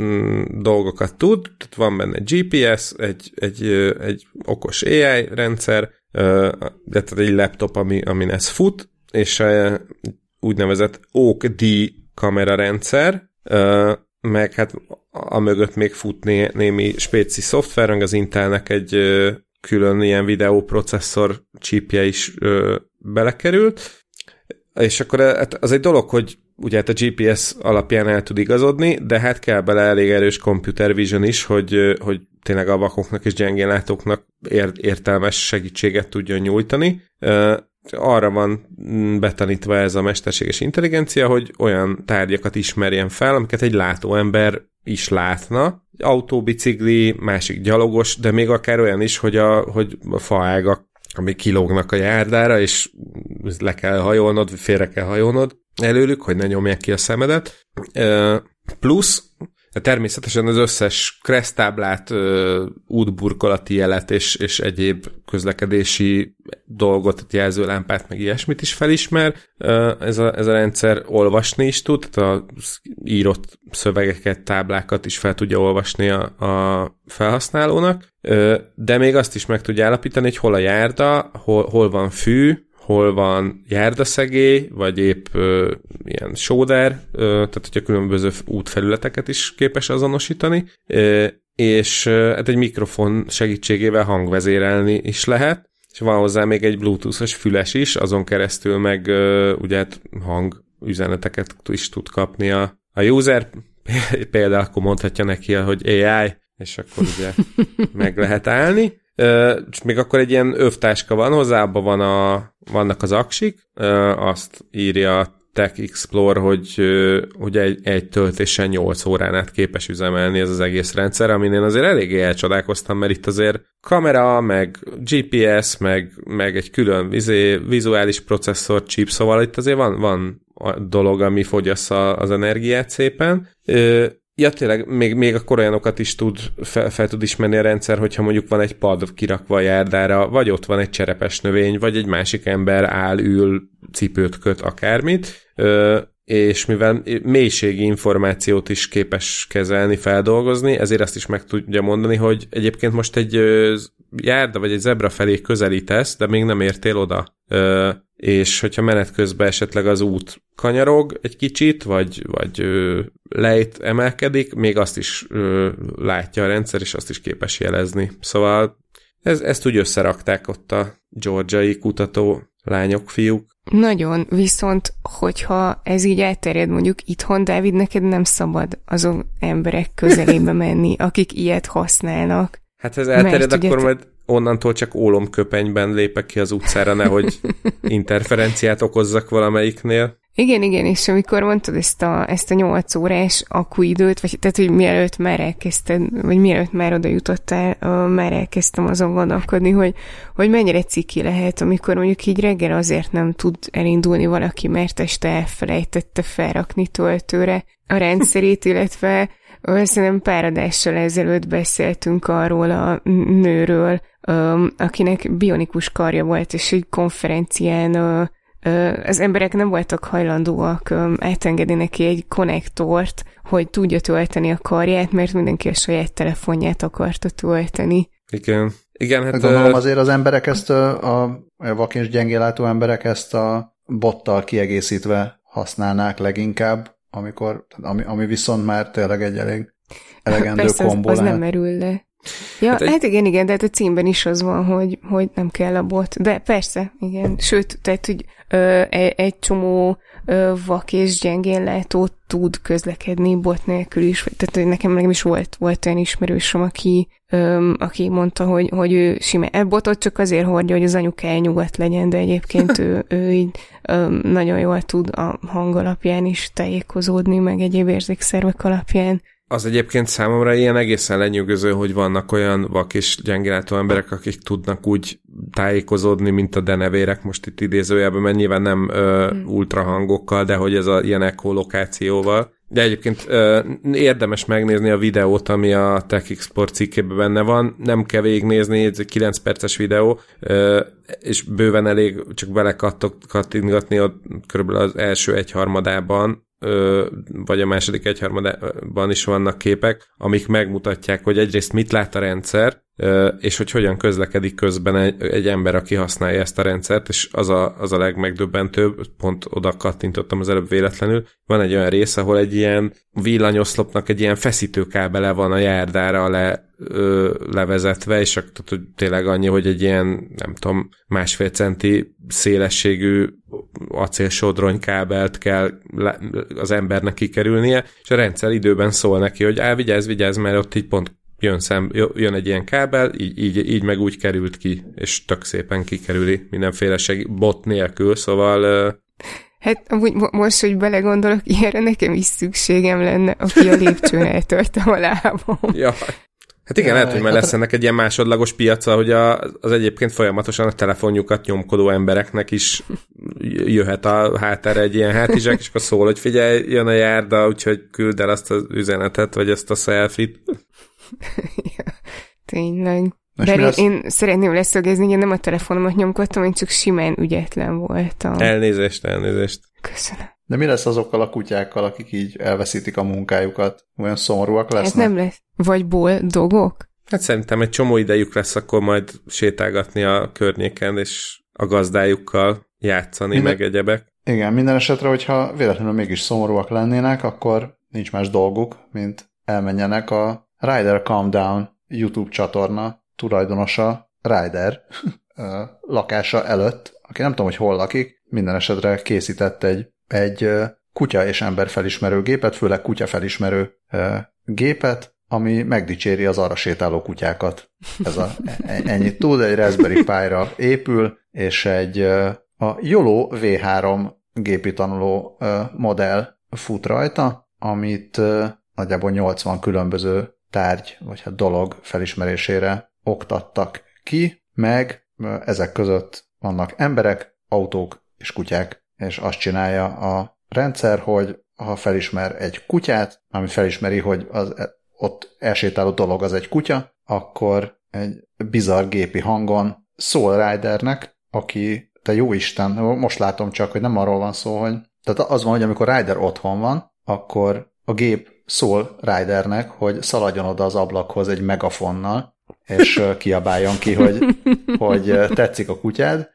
mm, dolgokat tud, tehát van benne GPS, egy, egy, egy okos AI rendszer, tehát egy laptop, ami, amin ez fut, és úgynevezett Oak D kamera rendszer, meg hát a mögött még fut né, némi spéci szoftver, meg az Intelnek egy külön ilyen videóprocesszor chipje is belekerült, és akkor hát az egy dolog, hogy ugye hát a GPS alapján el tud igazodni, de hát kell bele elég erős computer vision is, hogy, hogy tényleg a vakoknak és gyengénlátóknak értelmes segítséget tudjon nyújtani arra van betanítva ez a mesterséges intelligencia, hogy olyan tárgyakat ismerjen fel, amiket egy látóember is látna. Egy autó, bicikli, másik gyalogos, de még akár olyan is, hogy a, hogy a faágak, amik kilógnak a járdára, és le kell hajolnod, félre kell hajolnod előlük, hogy ne nyomják ki a szemedet. Plusz természetesen az összes kresztáblát, útburkolati jelet és, és egyéb közlekedési dolgot, jelzőlámpát, meg ilyesmit is felismer. Ez a, ez a rendszer olvasni is tud, tehát a írott szövegeket, táblákat is fel tudja olvasni a, a felhasználónak, de még azt is meg tudja állapítani, hogy hol a járda, hol, hol van fű, hol van járdaszegély, vagy épp ö, ilyen sóder, ö, tehát hogyha különböző útfelületeket is képes azonosítani, ö, és ö, hát egy mikrofon segítségével hangvezérelni is lehet, és van hozzá még egy bluetoothos füles is, azon keresztül meg ö, ugye hát hang üzeneteket is tud kapni a, a user, például akkor mondhatja neki, hogy AI, és akkor ugye meg lehet állni és még akkor egy ilyen övtáska van hozzá, abban van a, vannak az aksik, azt írja Tech Explore, hogy, hogy egy, egy töltésen 8 órán át képes üzemelni ez az egész rendszer, amin én azért eléggé elcsodálkoztam, mert itt azért kamera, meg GPS, meg, meg egy külön vizé, vizuális processzor chip, szóval itt azért van, van a dolog, ami fogyassza az energiát szépen. Ja, tényleg, még, még akkor olyanokat is tud, fel, fel tud ismerni a rendszer, hogyha mondjuk van egy pad kirakva a járdára, vagy ott van egy cserepes növény, vagy egy másik ember áll, ül, cipőt köt, akármit, ö, és mivel mélységi információt is képes kezelni, feldolgozni, ezért azt is meg tudja mondani, hogy egyébként most egy járda vagy egy zebra felé közelítesz, de még nem értél oda. És hogyha menet közben esetleg az út kanyarog egy kicsit, vagy, vagy lejt emelkedik, még azt is látja a rendszer, és azt is képes jelezni. Szóval ez, ezt úgy összerakták ott a georgiai kutató lányok, fiúk. Nagyon, viszont hogyha ez így elterjed mondjuk itthon, Dávid, neked nem szabad azon emberek közelébe menni, akik ilyet használnak. Hát ez elterjed, Mert, akkor majd onnantól csak ólomköpenyben lépek ki az utcára, nehogy interferenciát okozzak valamelyiknél. Igen, igen, és amikor mondtad ezt a, ezt a 8 órás akuidőt, vagy tehát, hogy mielőtt már elkezdted, vagy mielőtt már oda jutottál, már elkezdtem azon gondolkodni, hogy, hogy mennyire ciki lehet, amikor mondjuk így reggel azért nem tud elindulni valaki, mert este elfelejtette felrakni töltőre a rendszerét, illetve Szerintem pár adással ezelőtt beszéltünk arról a nőről, akinek bionikus karja volt, és egy konferencián az emberek nem voltak hajlandóak átengedni neki egy konnektort, hogy tudja tölteni a karját, mert mindenki a saját telefonját akarta tölteni. Igen. Igen, hát Gondolom azért az emberek ezt, a, a vak és gyengélátó emberek ezt a bottal kiegészítve használnák leginkább, amikor, ami, ami viszont már tényleg egy elég elegendő Persze, kombó az, az nem merül le. Ja, hát, egy... hát igen, igen, de hát a címben is az van, hogy, hogy nem kell a bot. De persze, igen. Sőt, tehát, hogy ö, egy, egy csomó ö, vak és gyengén látó tud közlekedni bot nélkül is. Tehát hogy nekem, nekem is volt, volt olyan ismerősöm, aki, ö, aki mondta, hogy, hogy ő sima e botot csak azért hordja, hogy az anyukája nyugodt legyen, de egyébként ő, ő így ö, nagyon jól tud a hang alapján is tájékozódni, meg egyéb érzékszervek alapján az egyébként számomra ilyen egészen lenyűgöző, hogy vannak olyan vak és gyengélátó emberek, akik tudnak úgy tájékozódni, mint a denevérek, most itt idézőjelben, mert nyilván nem ö, hmm. ultrahangokkal, de hogy ez a ilyen ekolokációval. De egyébként ö, érdemes megnézni a videót, ami a TechXport cikkében benne van. Nem kell végignézni, ez egy 9 perces videó, ö, és bőven elég csak belekattintgatni ott körülbelül az első egyharmadában, vagy a második egyharmadában is vannak képek, amik megmutatják, hogy egyrészt mit lát a rendszer, és hogy hogyan közlekedik közben egy, egy ember, aki használja ezt a rendszert, és az a, az a legmegdöbbentőbb, pont oda kattintottam az előbb véletlenül, van egy olyan rész, ahol egy ilyen villanyoszlopnak egy ilyen feszítőkábele van a járdára le, ö, levezetve, és akkor hogy tényleg annyi, hogy egy ilyen, nem tudom, másfél centi szélességű acélsodronykábelt kell le, az embernek kikerülnie, és a rendszer időben szól neki, hogy á, vigyázz, vigyázz, mert ott így pont jön, szem, jön egy ilyen kábel, így, így, így meg úgy került ki, és tök szépen kikerüli mindenféle seg, bot nélkül, szóval... Hát amúgy most, hogy belegondolok, ilyenre nekem is szükségem lenne, aki a lépcsőn eltörtem a lábam. Ja. Hát igen, lehet, hogy már lesz ennek egy ilyen másodlagos piaca, hogy a, az egyébként folyamatosan a telefonjukat nyomkodó embereknek is jöhet a hátára egy ilyen hátizsák, és akkor szól, hogy figyelj, jön a járda, úgyhogy küld el azt az üzenetet, vagy ezt a selfie-t. ja, tényleg. Most De én, az... én szeretném leszögezni, hogy nem a telefonomat nyomkodtam, én csak simán ügyetlen voltam. Elnézést, elnézést. Köszönöm. De mi lesz azokkal a kutyákkal, akik így elveszítik a munkájukat? Olyan szomorúak lesznek? Ez nem lesz. Vagy boldogok? Hát szerintem egy csomó idejük lesz akkor majd sétálgatni a környéken, és a gazdájukkal játszani, Minden... meg egyebek. Igen, minden esetre, hogyha véletlenül mégis szomorúak lennének, akkor nincs más dolguk, mint elmenjenek a Rider Calm Down YouTube csatorna tulajdonosa, Rider lakása előtt, aki nem tudom, hogy hol lakik, minden esetre készített egy, egy kutya és ember felismerő gépet, főleg kutya felismerő gépet, ami megdicséri az arra sétáló kutyákat. Ez a, e, ennyit tud, egy Raspberry Pi-ra épül, és egy a YOLO V3 gépi tanuló modell fut rajta, amit nagyjából 80 különböző tárgy, vagy hát dolog felismerésére oktattak ki, meg ezek között vannak emberek, autók és kutyák, és azt csinálja a rendszer, hogy ha felismer egy kutyát, ami felismeri, hogy az e, ott elsétáló dolog az egy kutya, akkor egy bizarr gépi hangon szól Ridernek, aki, te jó Isten, most látom csak, hogy nem arról van szó, hogy tehát az van, hogy amikor Rider otthon van, akkor a gép szól Ridernek, hogy szaladjon oda az ablakhoz egy megafonnal, és kiabáljon ki, hogy, hogy tetszik a kutyád.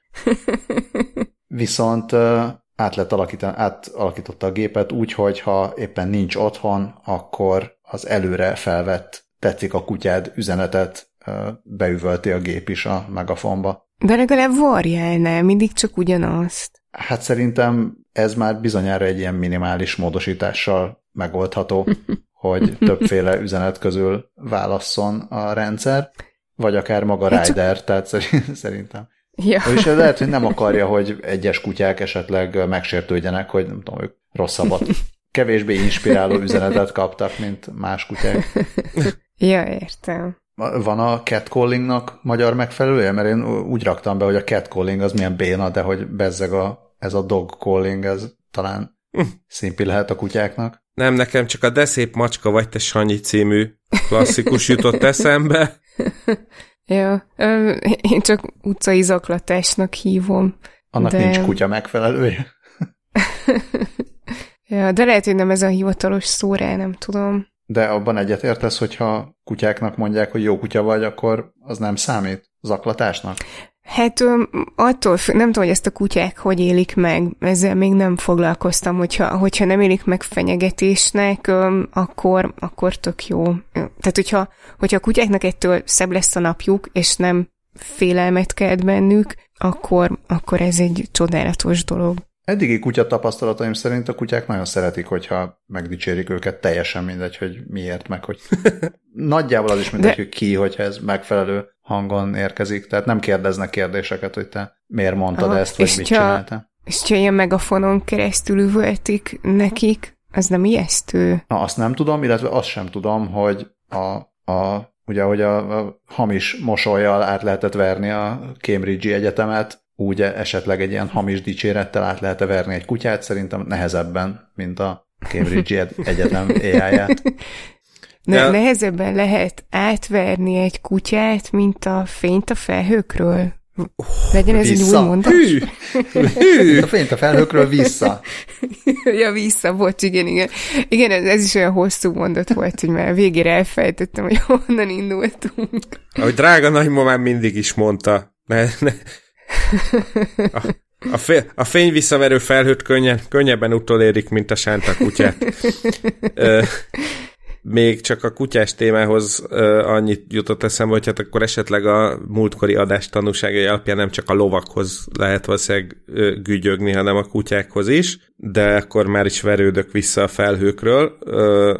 Viszont át lett alakítani, átalakította a gépet úgy, hogy ha éppen nincs otthon, akkor az előre felvett tetszik a kutyád üzenetet beüvölti a gép is a megafonba. De legalább varjál, mindig csak ugyanazt. Hát szerintem ez már bizonyára egy ilyen minimális módosítással megoldható, hogy többféle üzenet közül válasszon a rendszer, vagy akár maga Rider, csak... tehát szerintem. Ja. És lehet, hogy nem akarja, hogy egyes kutyák esetleg megsértődjenek, hogy nem tudom, ők rosszabbat, kevésbé inspiráló üzenetet kaptak, mint más kutyák. Ja, értem. Van a catcallingnak magyar megfelelője? Mert én úgy raktam be, hogy a catcalling az milyen béna, de hogy bezzeg a, ez a dog calling, ez talán hm. szimpi lehet a kutyáknak. Nem, nekem csak a De szép macska vagy te Sanyi című klasszikus jutott eszembe. ja, én csak utcai zaklatásnak hívom. Annak de... nincs kutya megfelelője. ja, de lehet, hogy nem ez a hivatalos szó rá, nem tudom. De abban egyetértesz, hogyha kutyáknak mondják, hogy jó kutya vagy, akkor az nem számít zaklatásnak? Hát attól, nem tudom, hogy ezt a kutyák hogy élik meg, ezzel még nem foglalkoztam, hogyha, hogyha nem élik meg fenyegetésnek, akkor, akkor tök jó. Tehát, hogyha, hogyha a kutyáknak ettől szebb lesz a napjuk, és nem félelmet kelt bennük, akkor, akkor ez egy csodálatos dolog. Eddigi kutya tapasztalataim szerint a kutyák nagyon szeretik, hogyha megdicsérik őket, teljesen mindegy, hogy miért, meg hogy nagyjából az is mindegy, De... hogy ki, hogyha ez megfelelő hangon érkezik, tehát nem kérdeznek kérdéseket, hogy te miért mondtad Aha, ezt, vagy mit csináltál. És ha ilyen megafonon keresztül üvöltik nekik, az nem ijesztő? Na, azt nem tudom, illetve azt sem tudom, hogy a, a ugye, hogy a, a hamis mosolyjal át lehetett verni a Cambridge Egyetemet, úgy esetleg egy ilyen hamis dicsérettel át lehet verni egy kutyát, szerintem nehezebben, mint a Cambridge Egyetem AI-ját. Ne, ja. Nehezebben lehet átverni egy kutyát, mint a fényt a felhőkről? Legyen ez vissza. egy új mondat? Hű. Hű. A fényt a felhőkről vissza. ja, vissza, bocs, igen, igen. Igen, ez, ez is olyan hosszú mondat volt, hogy már végére elfejtettem, hogy honnan indultunk. Ahogy drága nagymamám mindig is mondta, ne, ne, a, a, a fény visszaverő felhőt könnyen, könnyebben utolérik, mint a sánta kutyát. Ö, még csak a kutyás témához ö, annyit jutott eszembe, hogy hát akkor esetleg a múltkori adás tanúságai alapján nem csak a lovakhoz lehet valószínűleg ö, gügyögni, hanem a kutyákhoz is, de akkor már is verődök vissza a felhőkről, ö,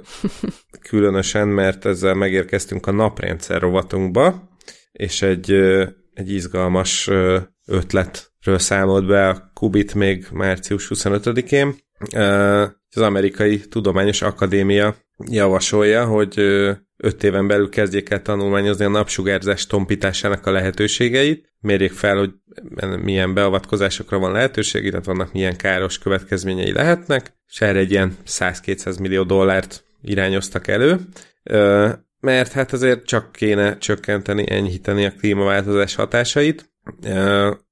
különösen, mert ezzel megérkeztünk a naprendszer rovatunkba, és egy, egy izgalmas ötletről számolt be a Kubit még március 25-én. Az Amerikai Tudományos Akadémia javasolja, hogy öt éven belül kezdjék el tanulmányozni a napsugárzás tompításának a lehetőségeit, mérjék fel, hogy milyen beavatkozásokra van lehetőség, illetve vannak milyen káros következményei lehetnek, és erre egy ilyen 100-200 millió dollárt irányoztak elő, mert hát azért csak kéne csökkenteni, enyhíteni a klímaváltozás hatásait,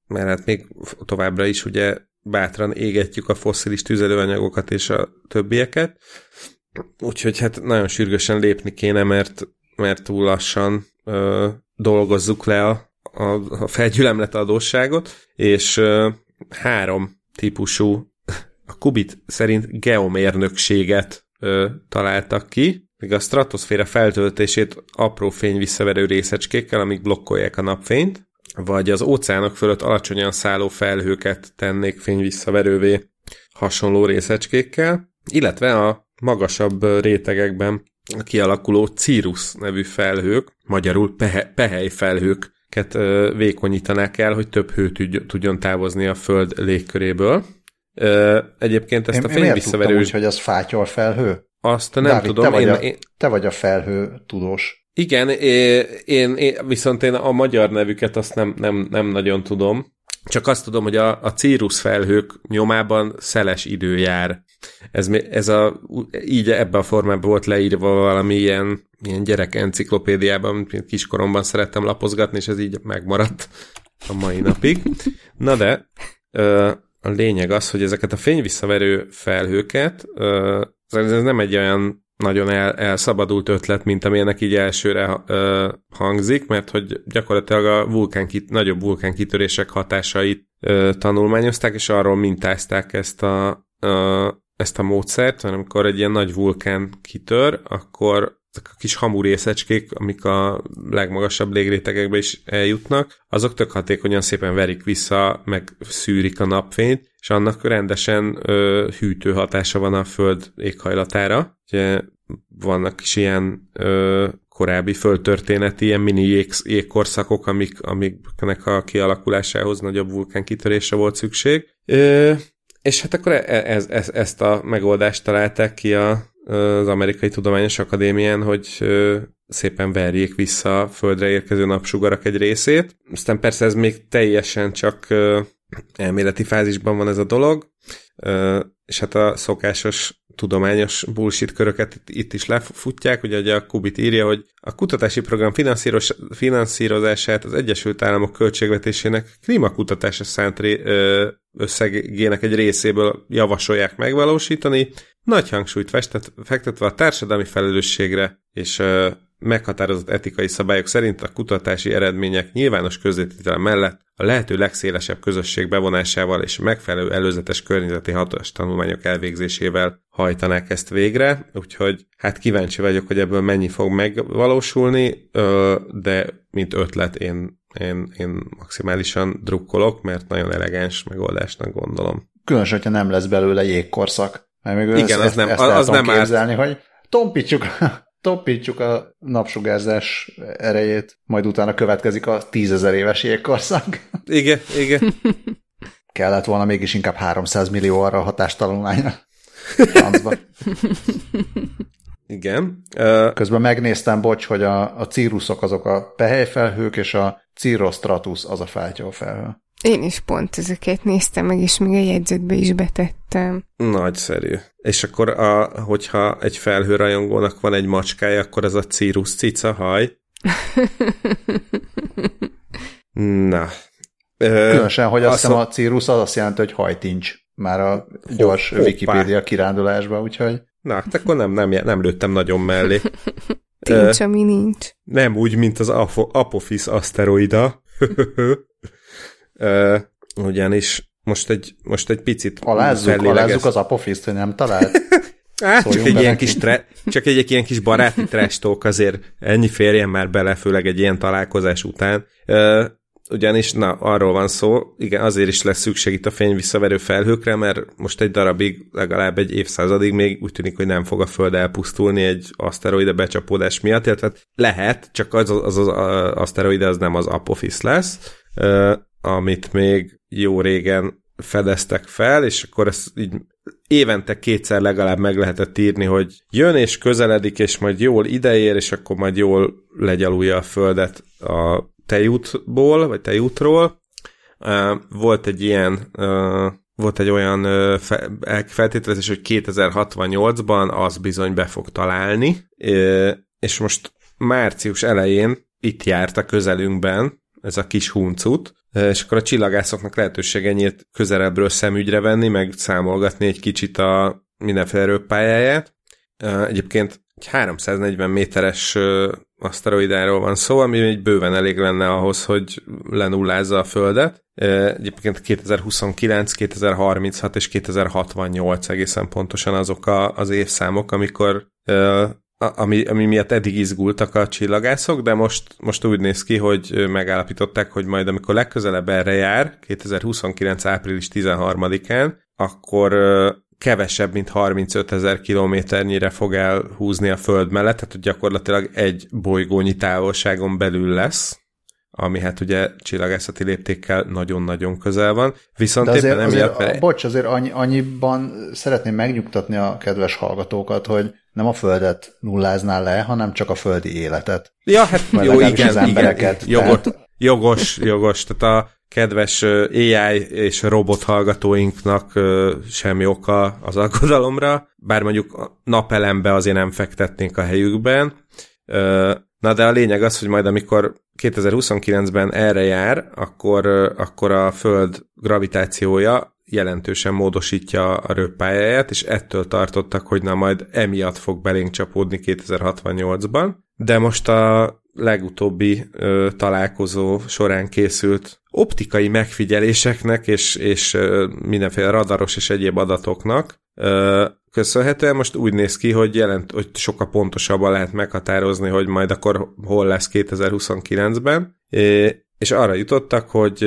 mert hát még továbbra is ugye bátran égetjük a fosszilis tüzelőanyagokat és a többieket, úgyhogy hát nagyon sürgősen lépni kéne, mert, mert túl lassan ö, dolgozzuk le a, a, a felgyülemlet adósságot, és ö, három típusú, a Kubit szerint geomérnökséget ö, találtak ki, még a stratoszféra feltöltését apró fény visszaverő részecskékkel, amik blokkolják a napfényt, vagy az óceánok fölött alacsonyan szálló felhőket tennék fényvisszaverővé hasonló részecskékkel, illetve a magasabb rétegekben kialakuló Cirrus nevű felhők, magyarul pehe, pehely felhőket vékonyítanák el, hogy több hő tudjon távozni a Föld légköréből. Egyébként ezt én, a fényvisszaverő... Én úgy, hogy az fátyol felhő? Azt nem Dávid, tudom. Te vagy, én, a, én... te vagy a felhő tudós. Igen, én, én, viszont én a magyar nevüket azt nem, nem, nem nagyon tudom. Csak azt tudom, hogy a, a Cirrus felhők nyomában szeles idő jár. Ez, ez a, így ebben a formában volt leírva valami ilyen, ilyen gyerek enciklopédiában, kiskoromban szerettem lapozgatni, és ez így megmaradt a mai napig. Na de, a lényeg az, hogy ezeket a fényvisszaverő felhőket, ez nem egy olyan nagyon el, elszabadult ötlet, mint amilyenek így elsőre ö, hangzik, mert hogy gyakorlatilag a vulkánkit, nagyobb vulkánkitörések hatásait ö, tanulmányozták, és arról mintázták ezt a, ö, ezt a módszert, hanem amikor egy ilyen nagy vulkán kitör, akkor a kis hamu részecskék, amik a legmagasabb légrétegekbe is eljutnak, azok tök hatékonyan szépen verik vissza, meg szűrik a napfényt, és annak rendesen ö, hűtő hatása van a föld éghajlatára. Ugye vannak is ilyen ö, korábbi földtörténeti ilyen mini jég, jégkorszakok, amik, amiknek a kialakulásához nagyobb vulkánkitörése volt szükség. Ö, és hát akkor e, ez, ez, ezt a megoldást találták ki a, az Amerikai Tudományos Akadémián, hogy szépen verjék vissza a Földre érkező napsugarak egy részét. Aztán persze ez még teljesen csak elméleti fázisban van ez a dolog, és hát a szokásos tudományos bullshit köröket itt, is lefutják, ugye a Kubit írja, hogy a kutatási program finanszírozását az Egyesült Államok költségvetésének klímakutatásra szánt összegének egy részéből javasolják megvalósítani, nagy hangsúlyt festet, fektetve a társadalmi felelősségre és meghatározott etikai szabályok szerint a kutatási eredmények nyilvános közvetítele mellett a lehető legszélesebb közösség bevonásával és megfelelő előzetes környezeti hatás tanulmányok elvégzésével hajtanák ezt végre, úgyhogy hát kíváncsi vagyok, hogy ebből mennyi fog megvalósulni, de mint ötlet én, én, én maximálisan drukkolok, mert nagyon elegáns megoldásnak gondolom. Különösen, hogyha nem lesz belőle jégkorszak. Mert még Igen, ezt, az nem, ezt az nem képzelni, árt. hogy tompítsuk, tompítsuk a napsugárzás erejét, majd utána következik a tízezer éves jégkorszak. Igen, igen. Kellett volna mégis inkább 300 millió arra a hatástanulmányra. Igen. Közben megnéztem, bocs, hogy a, a círuszok azok a pehelyfelhők, és a Cirrostratus az a felhő. Én is pont ezeket néztem meg, és még a jegyzetbe is betettem. Nagyszerű. És akkor, a, hogyha egy felhőrajongónak van egy macskája, akkor ez a Cirrus cica haj. Na. Különösen, hogy azt hiszem a Cirrus az azt jelenti, hogy hajtincs. Már a gyors Hoppá. Wikipedia kirándulásban, úgyhogy... Na, hát akkor nem, nem, nem lőttem nagyon mellé. Tincs, ami nincs. Nem úgy, mint az Apophis aszteroida. Uh, ugyanis most egy, most egy picit alázzuk, alázzuk az apofiszt, hogy nem talált. Hát, csak egy, ilyen kis tre- csak egy, egy ilyen kis baráti trestók azért ennyi férjen már bele, főleg egy ilyen találkozás után. Uh, ugyanis, na, arról van szó, igen, azért is lesz szükség itt a fény visszaverő felhőkre, mert most egy darabig, legalább egy évszázadig még úgy tűnik, hogy nem fog a Föld elpusztulni egy aszteroide becsapódás miatt, illetve lehet, csak az az, az, az aszteroide az nem az Apophis lesz, amit még jó régen fedeztek fel, és akkor ezt így évente kétszer legalább meg lehetett írni, hogy jön és közeledik, és majd jól ideér, és akkor majd jól legyalulja a földet a tejútból, vagy tejútról. Volt egy ilyen volt egy olyan feltételezés, hogy 2068-ban az bizony be fog találni, és most március elején itt járt a közelünkben ez a kis huncut, és akkor a csillagászoknak lehetősége nyílt közelebbről szemügyre venni, meg számolgatni egy kicsit a mindenféle erőpályáját. Egyébként egy 340 méteres aszteroidáról van szó, ami egy bőven elég lenne ahhoz, hogy lenullázza a Földet. Egyébként 2029, 2036 és 2068 egészen pontosan azok a, az évszámok, amikor ami, ami miatt eddig izgultak a csillagászok, de most, most úgy néz ki, hogy megállapították, hogy majd amikor legközelebb erre jár, 2029. április 13-án, akkor kevesebb, mint 35 ezer kilométernyire fog elhúzni a Föld mellett, tehát gyakorlatilag egy bolygónyi távolságon belül lesz, ami hát ugye csillagászati léptékkel nagyon-nagyon közel van. Viszont De azért, éppen emiatt... Azért, bocs, azért annyi, annyiban szeretném megnyugtatni a kedves hallgatókat, hogy nem a Földet nullázná le, hanem csak a földi életet. Ja, hát jó, igen, az embereket. Igen, jogos, tehát... jogos, jogos. Tehát a kedves AI és robot hallgatóinknak semmi oka az aggodalomra, bár mondjuk napelembe azért nem fektetnénk a helyükben. Na de a lényeg az, hogy majd amikor 2029-ben erre jár, akkor, akkor a Föld gravitációja jelentősen módosítja a röppályáját, és ettől tartottak, hogy na majd emiatt fog belénk csapódni 2068-ban. De most a legutóbbi ö, találkozó során készült optikai megfigyeléseknek és, és ö, mindenféle radaros és egyéb adatoknak ö, köszönhetően most úgy néz ki, hogy, jelent, hogy sokkal pontosabban lehet meghatározni, hogy majd akkor hol lesz 2029-ben, és arra jutottak, hogy,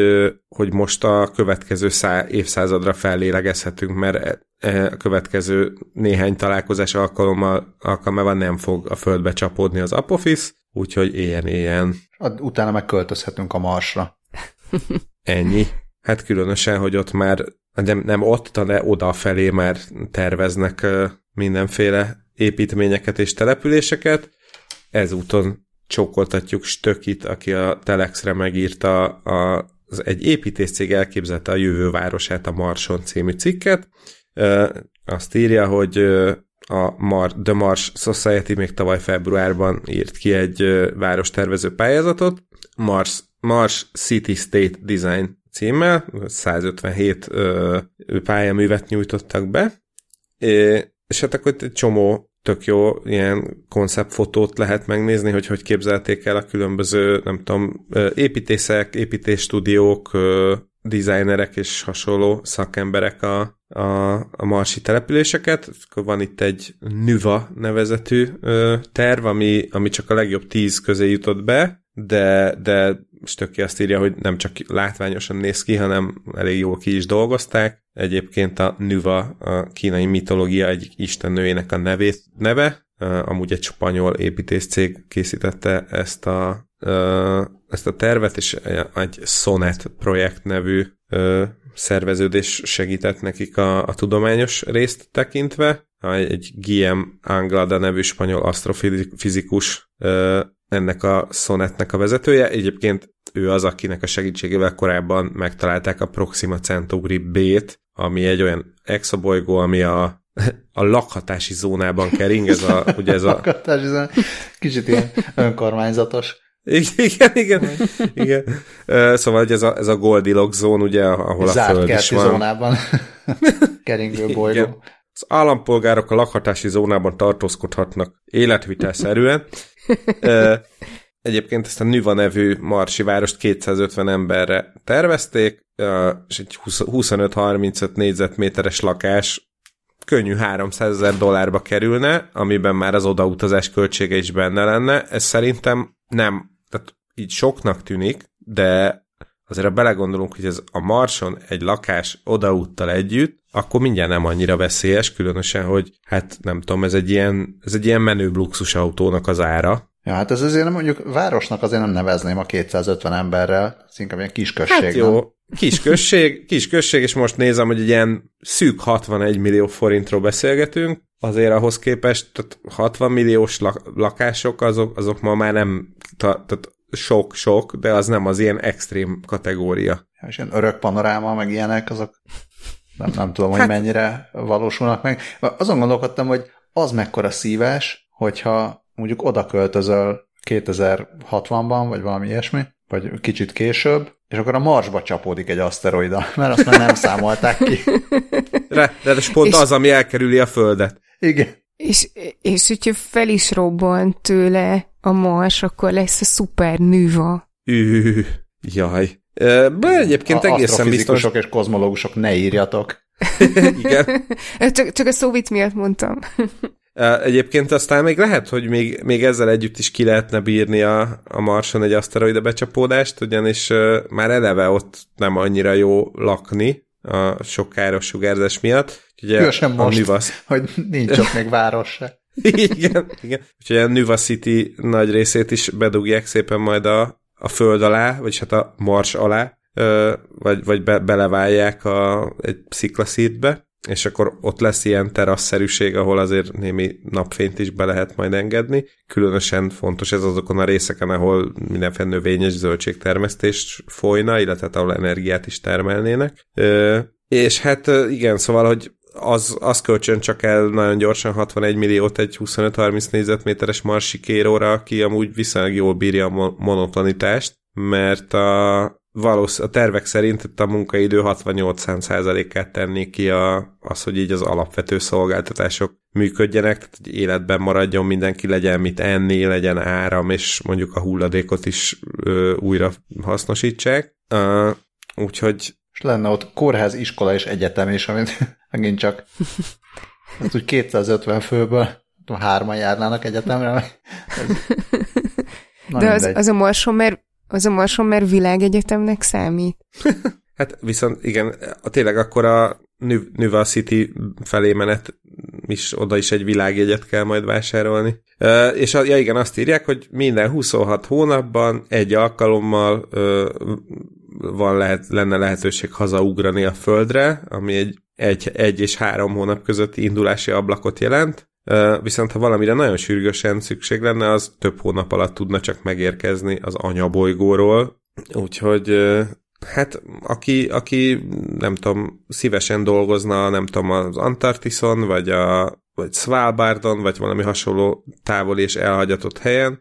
hogy most a következő szá, évszázadra fellélegezhetünk, mert a következő néhány találkozás alkalommal, alkalmával nem fog a földbe csapódni az Apophis, úgyhogy éljen-éljen. Utána megköltözhetünk a Marsra. Ennyi. Hát különösen, hogy ott már nem, nem ott, de odafelé már terveznek mindenféle építményeket és településeket. Ezúton csókoltatjuk Stökit, aki a Telexre megírta a, az egy építészcég elképzelte a jövő városát, a Marson című cikket. Azt írja, hogy a Mar, The Mars Society még tavaly februárban írt ki egy várostervező pályázatot, Mars, Mars City State Design címmel, 157 pályaművet nyújtottak be, és hát akkor egy csomó tök jó ilyen konceptfotót lehet megnézni, hogy hogy képzelték el a különböző, nem tudom, építészek, építésstúdiók, designerek és hasonló szakemberek a, a, a marsi településeket. Akkor van itt egy Nüva nevezetű ö, terv, ami, ami csak a legjobb tíz közé jutott be, de, de Stöki azt írja, hogy nem csak látványosan néz ki, hanem elég jól ki is dolgozták. Egyébként a Nüva a kínai mitológia egyik istennőjének a nevét, neve, amúgy egy spanyol építészcég készítette ezt a, ezt a tervet, és egy Sonet projekt nevű szerveződés segített nekik a, a tudományos részt tekintve. Egy Guillaume Anglada nevű spanyol asztrofizikus ennek a Sonetnek a vezetője. Egyébként ő az, akinek a segítségével korábban megtalálták a Proxima Centauri B-t, ami egy olyan exobolygó, ami a, a lakhatási zónában kering, ez a, ugye ez a... lakhatási zónában, kicsit ilyen önkormányzatos. Igen, igen, igen. Szóval hogy ez a, ez a Goldilocks zón, ugye, ahol Zárt a föld is van. zónában keringő bolygó. Igen. Az állampolgárok a lakhatási zónában tartózkodhatnak életvitelszerűen. Egyébként ezt a Nüva nevű marsi várost 250 emberre tervezték, és egy 25-35 négyzetméteres lakás könnyű 300 ezer dollárba kerülne, amiben már az odautazás költsége is benne lenne. Ez szerintem nem, így soknak tűnik, de azért ha belegondolunk, hogy ez a Marson egy lakás odaúttal együtt, akkor mindjárt nem annyira veszélyes, különösen, hogy hát nem tudom, ez egy ilyen, ez egy ilyen menő luxusautónak az ára, Ja, hát ez azért mondjuk városnak azért nem nevezném a 250 emberrel, ez inkább ilyen kisközség. Hát jó, kisközség, kisközség, és most nézem, hogy egy ilyen szűk 61 millió forintról beszélgetünk, azért ahhoz képest tehát 60 milliós lakások, azok, azok ma már nem, tehát sok-sok, de az nem az ilyen extrém kategória. Ja, és ilyen örök panoráma, meg ilyenek, azok nem, nem tudom, hogy hát, mennyire valósulnak meg. Azon gondolkodtam, hogy az mekkora szívás, hogyha mondjuk oda költözöl 2060-ban, vagy valami ilyesmi, vagy kicsit később, és akkor a Marsba csapódik egy aszteroida, mert azt már nem számolták ki. Re, de ez pont és, az, ami elkerüli a Földet. Igen. És, és hogyha fel is robban tőle a Mars, akkor lesz a szuper nüva. Ű, jaj. De egyébként a egészen biztos... és kozmológusok, ne írjatok. Igen. csak, csak a szóvit miatt mondtam. Egyébként aztán még lehet, hogy még, még ezzel együtt is ki lehetne bírni a, a Marson egy aszteroida becsapódást, ugyanis uh, már eleve ott nem annyira jó lakni a sok káros sugárzás miatt. Ugye sem most, Nüvasz... hogy nincs ott még város se. igen, igen. Úgyhogy a Nuva City nagy részét is bedugják szépen majd a, a föld alá, vagyis hát a Mars alá, vagy, vagy be, beleválják a, egy sziklaszítbe és akkor ott lesz ilyen terasszerűség, ahol azért némi napfényt is be lehet majd engedni. Különösen fontos ez azokon a részeken, ahol mindenféle növényes zöldségtermesztés folyna, illetve hát ahol energiát is termelnének. És hát igen, szóval, hogy az, az kölcsön csak el nagyon gyorsan 61 milliót egy 25-30 négyzetméteres marsikéróra, aki amúgy viszonylag jól bírja a monotonitást, mert a, valósz, a tervek szerint itt a munkaidő 68%-át tenni ki a, az, hogy így az alapvető szolgáltatások működjenek, tehát hogy életben maradjon, mindenki legyen mit enni, legyen áram, és mondjuk a hulladékot is ö, újra hasznosítsák. Uh, úgyhogy... És lenne ott kórház, iskola és egyetem is, amit megint csak hát úgy 250 főből hárman járnának egyetemre. Ez... De az, az a Marson, mert az a Marson, mert világegyetemnek számít. hát viszont igen, a, tényleg akkor a Nuva City felé menet is oda is egy világjegyet kell majd vásárolni. Uh, és a, ja igen, azt írják, hogy minden 26 hónapban egy alkalommal uh, van lehet, lenne lehetőség hazaugrani a földre, ami egy, egy, egy és három hónap közötti indulási ablakot jelent, viszont ha valamire nagyon sürgősen szükség lenne, az több hónap alatt tudna csak megérkezni az anyabolygóról, úgyhogy hát aki, aki nem tudom, szívesen dolgozna, nem tudom, az Antarktiszon, vagy a vagy Svalbardon, vagy valami hasonló távol és elhagyatott helyen,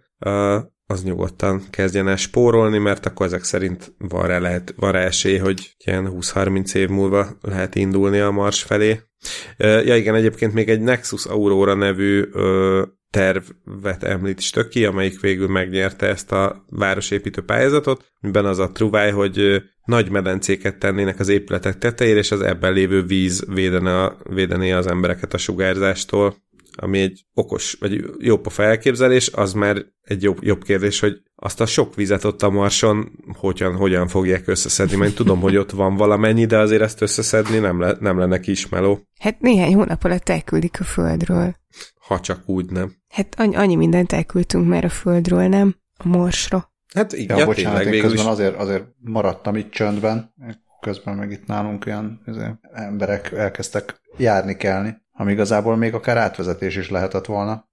az nyugodtan kezdjen el spórolni, mert akkor ezek szerint van rá, lehet, van rá esély, hogy ilyen 20-30 év múlva lehet indulni a Mars felé. Ja igen, egyébként még egy Nexus Aurora nevű tervet említ ki, amelyik végül megnyerte ezt a városépítő pályázatot, miben az a truváj, hogy nagy medencéket tennének az épületek tetejére, és az ebben lévő víz védene, védené az embereket a sugárzástól, ami egy okos, vagy jobb a felképzelés, az már egy jobb, jobb kérdés, hogy azt a sok vizet ott a Marson hogyan, hogyan fogják összeszedni, mert tudom, hogy ott van valamennyi, de azért ezt összeszedni nem, le, nem lenne kismeló. Hát néhány hónap alatt elküldik a Földről. Ha csak úgy nem. Hát annyi, annyi mindent elküldtünk már a Földről, nem? A Marsra. Hát igen, ja, bocsánat, tényleg, én közben is. azért, azért maradtam itt csöndben, közben meg itt nálunk ilyen azért, emberek elkezdtek járni kelni, ami igazából még akár átvezetés is lehetett volna.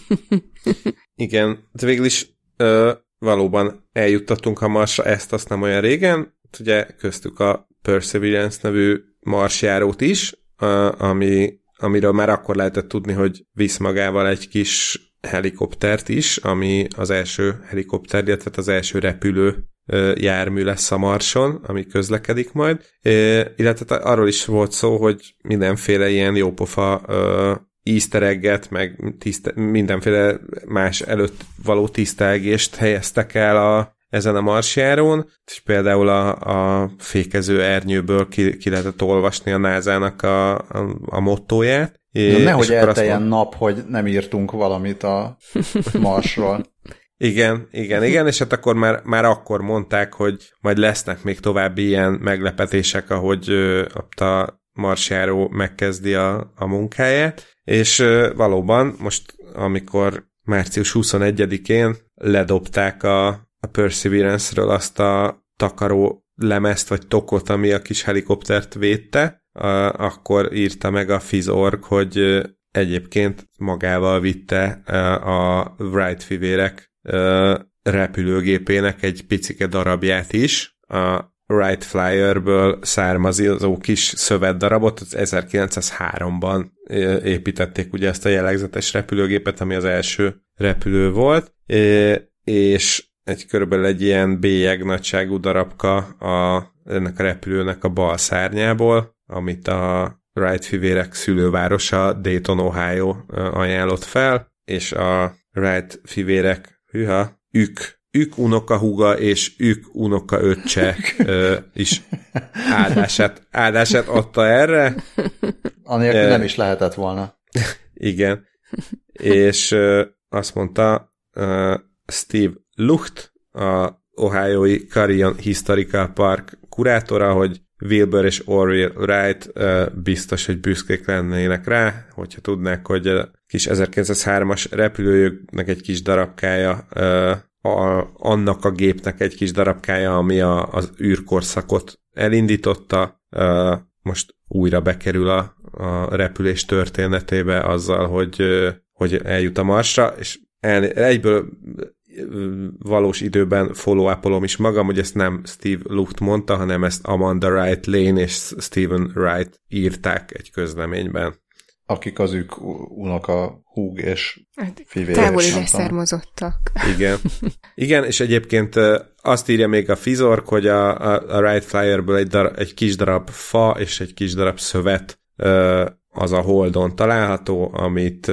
igen, de végül is ö, valóban eljuttattunk a Marsra ezt, azt nem olyan régen, ugye köztük a Perseverance nevű marsjárót is, ö, ami, amiről már akkor lehetett tudni, hogy visz magával egy kis helikoptert is, ami az első helikopter, illetve az első repülő jármű lesz a Marson, ami közlekedik majd, illetve arról is volt szó, hogy mindenféle ilyen jópofa easter egget, meg tiszte, mindenféle más előtt való tisztelgést helyeztek el a, ezen a marsjárón, és például a, a fékező ernyőből ki, ki lehetett olvasni a názának a, a, a mottóját, Na, nehogy elteljen mond... nap, hogy nem írtunk valamit a Marsról. Igen, igen, igen, és hát akkor már, már akkor mondták, hogy majd lesznek még további ilyen meglepetések, ahogy a marsjáró megkezdi a, a munkáját, és valóban most, amikor március 21-én ledobták a, a Perseverance-ről azt a takaró lemezt vagy tokot, ami a kis helikoptert védte, akkor írta meg a Fizorg, hogy egyébként magával vitte a Wright fivérek repülőgépének egy picike darabját is, a Wright Flyerből származó kis szövetdarabot, az 1903-ban építették ugye ezt a jellegzetes repülőgépet, ami az első repülő volt, és egy körülbelül egy ilyen bélyeg nagyságú darabka a, ennek a repülőnek a bal szárnyából, amit a Wright fivérek szülővárosa Dayton, Ohio ajánlott fel, és a Wright fivérek, hűha, ők, ők unokahúga és ők unoka öccse is áldását, áldását adta erre. Anélkül nem is lehetett volna. Igen. És azt mondta Steve Lucht, a Ohio-i Carrion Historical Park kurátora, hogy Wilbur és Orville Wright biztos, hogy büszkék lennének rá, hogyha tudnák, hogy kis 1903-as repülőjüknek egy kis darabkája, a, annak a gépnek egy kis darabkája, ami a, az űrkorszakot elindította, most újra bekerül a, a repülés történetébe azzal, hogy, hogy eljut a Marsra, és el, egyből valós időben follow is magam, hogy ezt nem Steve Lucht mondta, hanem ezt Amanda Wright Lane és Stephen Wright írták egy közleményben. Akik az ők unoka húg és hát, fivér. Távoli leszármazottak. Igen. Igen, és egyébként azt írja még a Fizork, hogy a, a, a Wright Flyerből egy, darab, egy kis darab fa és egy kis darab szövet az a Holdon található, amit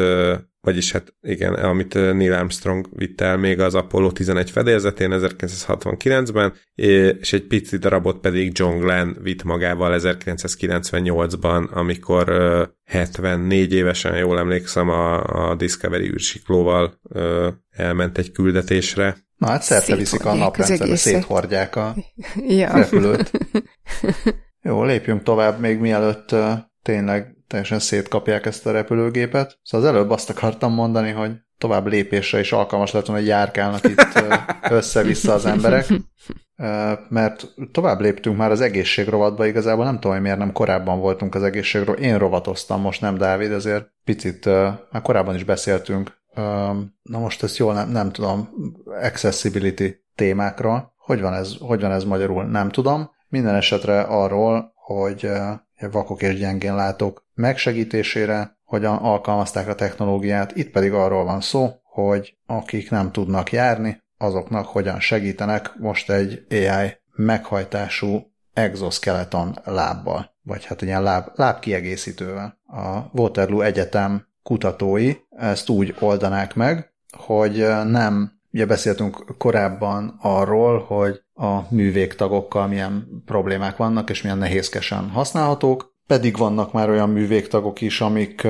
vagyis hát igen, amit Neil Armstrong vitt el még az Apollo 11 fedélzetén 1969-ben, és egy pici darabot pedig John Glenn vitt magával 1998-ban, amikor 74 évesen, jól emlékszem, a, a Discovery űrsiklóval elment egy küldetésre. Na hát szerte viszik a naprendszerbe, széthordják a ja. repülőt. Jó, lépjünk tovább még mielőtt tényleg teljesen szétkapják ezt a repülőgépet. Szóval az előbb azt akartam mondani, hogy tovább lépésre is alkalmas lett hogy járkálnak itt össze-vissza az emberek, mert tovább léptünk már az egészségrovatba, igazából nem tudom, hogy miért nem korábban voltunk az egészségről. Én rovatoztam, most nem Dávid, ezért picit, már korábban is beszéltünk. Na most ezt jól nem, nem tudom, accessibility témákról. Hogy van, ez, hogy van ez magyarul? Nem tudom. Minden esetre arról, hogy vakok és gyengén látók megsegítésére, hogyan alkalmazták a technológiát. Itt pedig arról van szó, hogy akik nem tudnak járni, azoknak hogyan segítenek most egy AI meghajtású exoskeleton lábbal, vagy hát ilyen láb, lábkiegészítővel. A Waterloo Egyetem kutatói ezt úgy oldanák meg, hogy nem, ugye beszéltünk korábban arról, hogy a művégtagokkal milyen problémák vannak, és milyen nehézkesen használhatók, pedig vannak már olyan művégtagok is, amik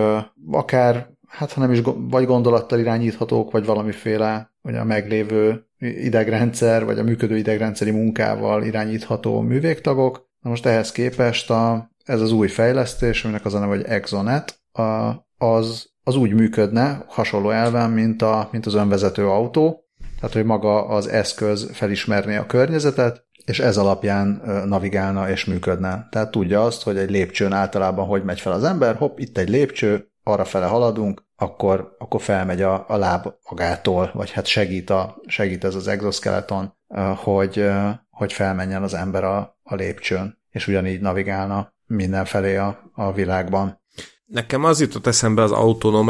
akár, hát ha nem is vagy gondolattal irányíthatók, vagy valamiféle, vagy a meglévő idegrendszer, vagy a működő idegrendszeri munkával irányítható művégtagok. Na most ehhez képest a, ez az új fejlesztés, aminek az a neve, hogy Exonet, a, az, az úgy működne, hasonló elven, mint, a, mint az önvezető autó, tehát hogy maga az eszköz felismerné a környezetet, és ez alapján navigálna és működne. Tehát tudja azt, hogy egy lépcsőn általában hogy megy fel az ember, hopp, itt egy lépcső, arra fele haladunk, akkor, akkor felmegy a, a láb magától, vagy hát segít, a, segít ez az exoskeleton, hogy, hogy felmenjen az ember a, a lépcsőn, és ugyanígy navigálna mindenfelé a, a világban. Nekem az jutott eszembe az autonóm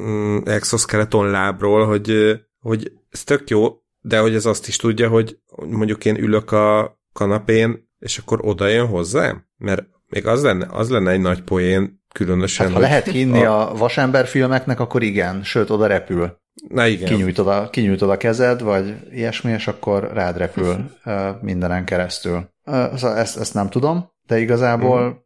mm, exoskeleton lábról, hogy, hogy ez tök jó, de hogy ez azt is tudja, hogy mondjuk én ülök a kanapén, és akkor oda jön hozzám? Mert még az lenne, az lenne egy nagy poén, különösen. Hát, ha lehet hinni a... a vasember filmeknek, akkor igen, sőt, oda repül. Na igen. Kinyújtod a, kinyújtod a kezed, vagy ilyesmi, és akkor rád repül mindenen keresztül. Szóval ezt, ezt nem tudom, de igazából uh-huh.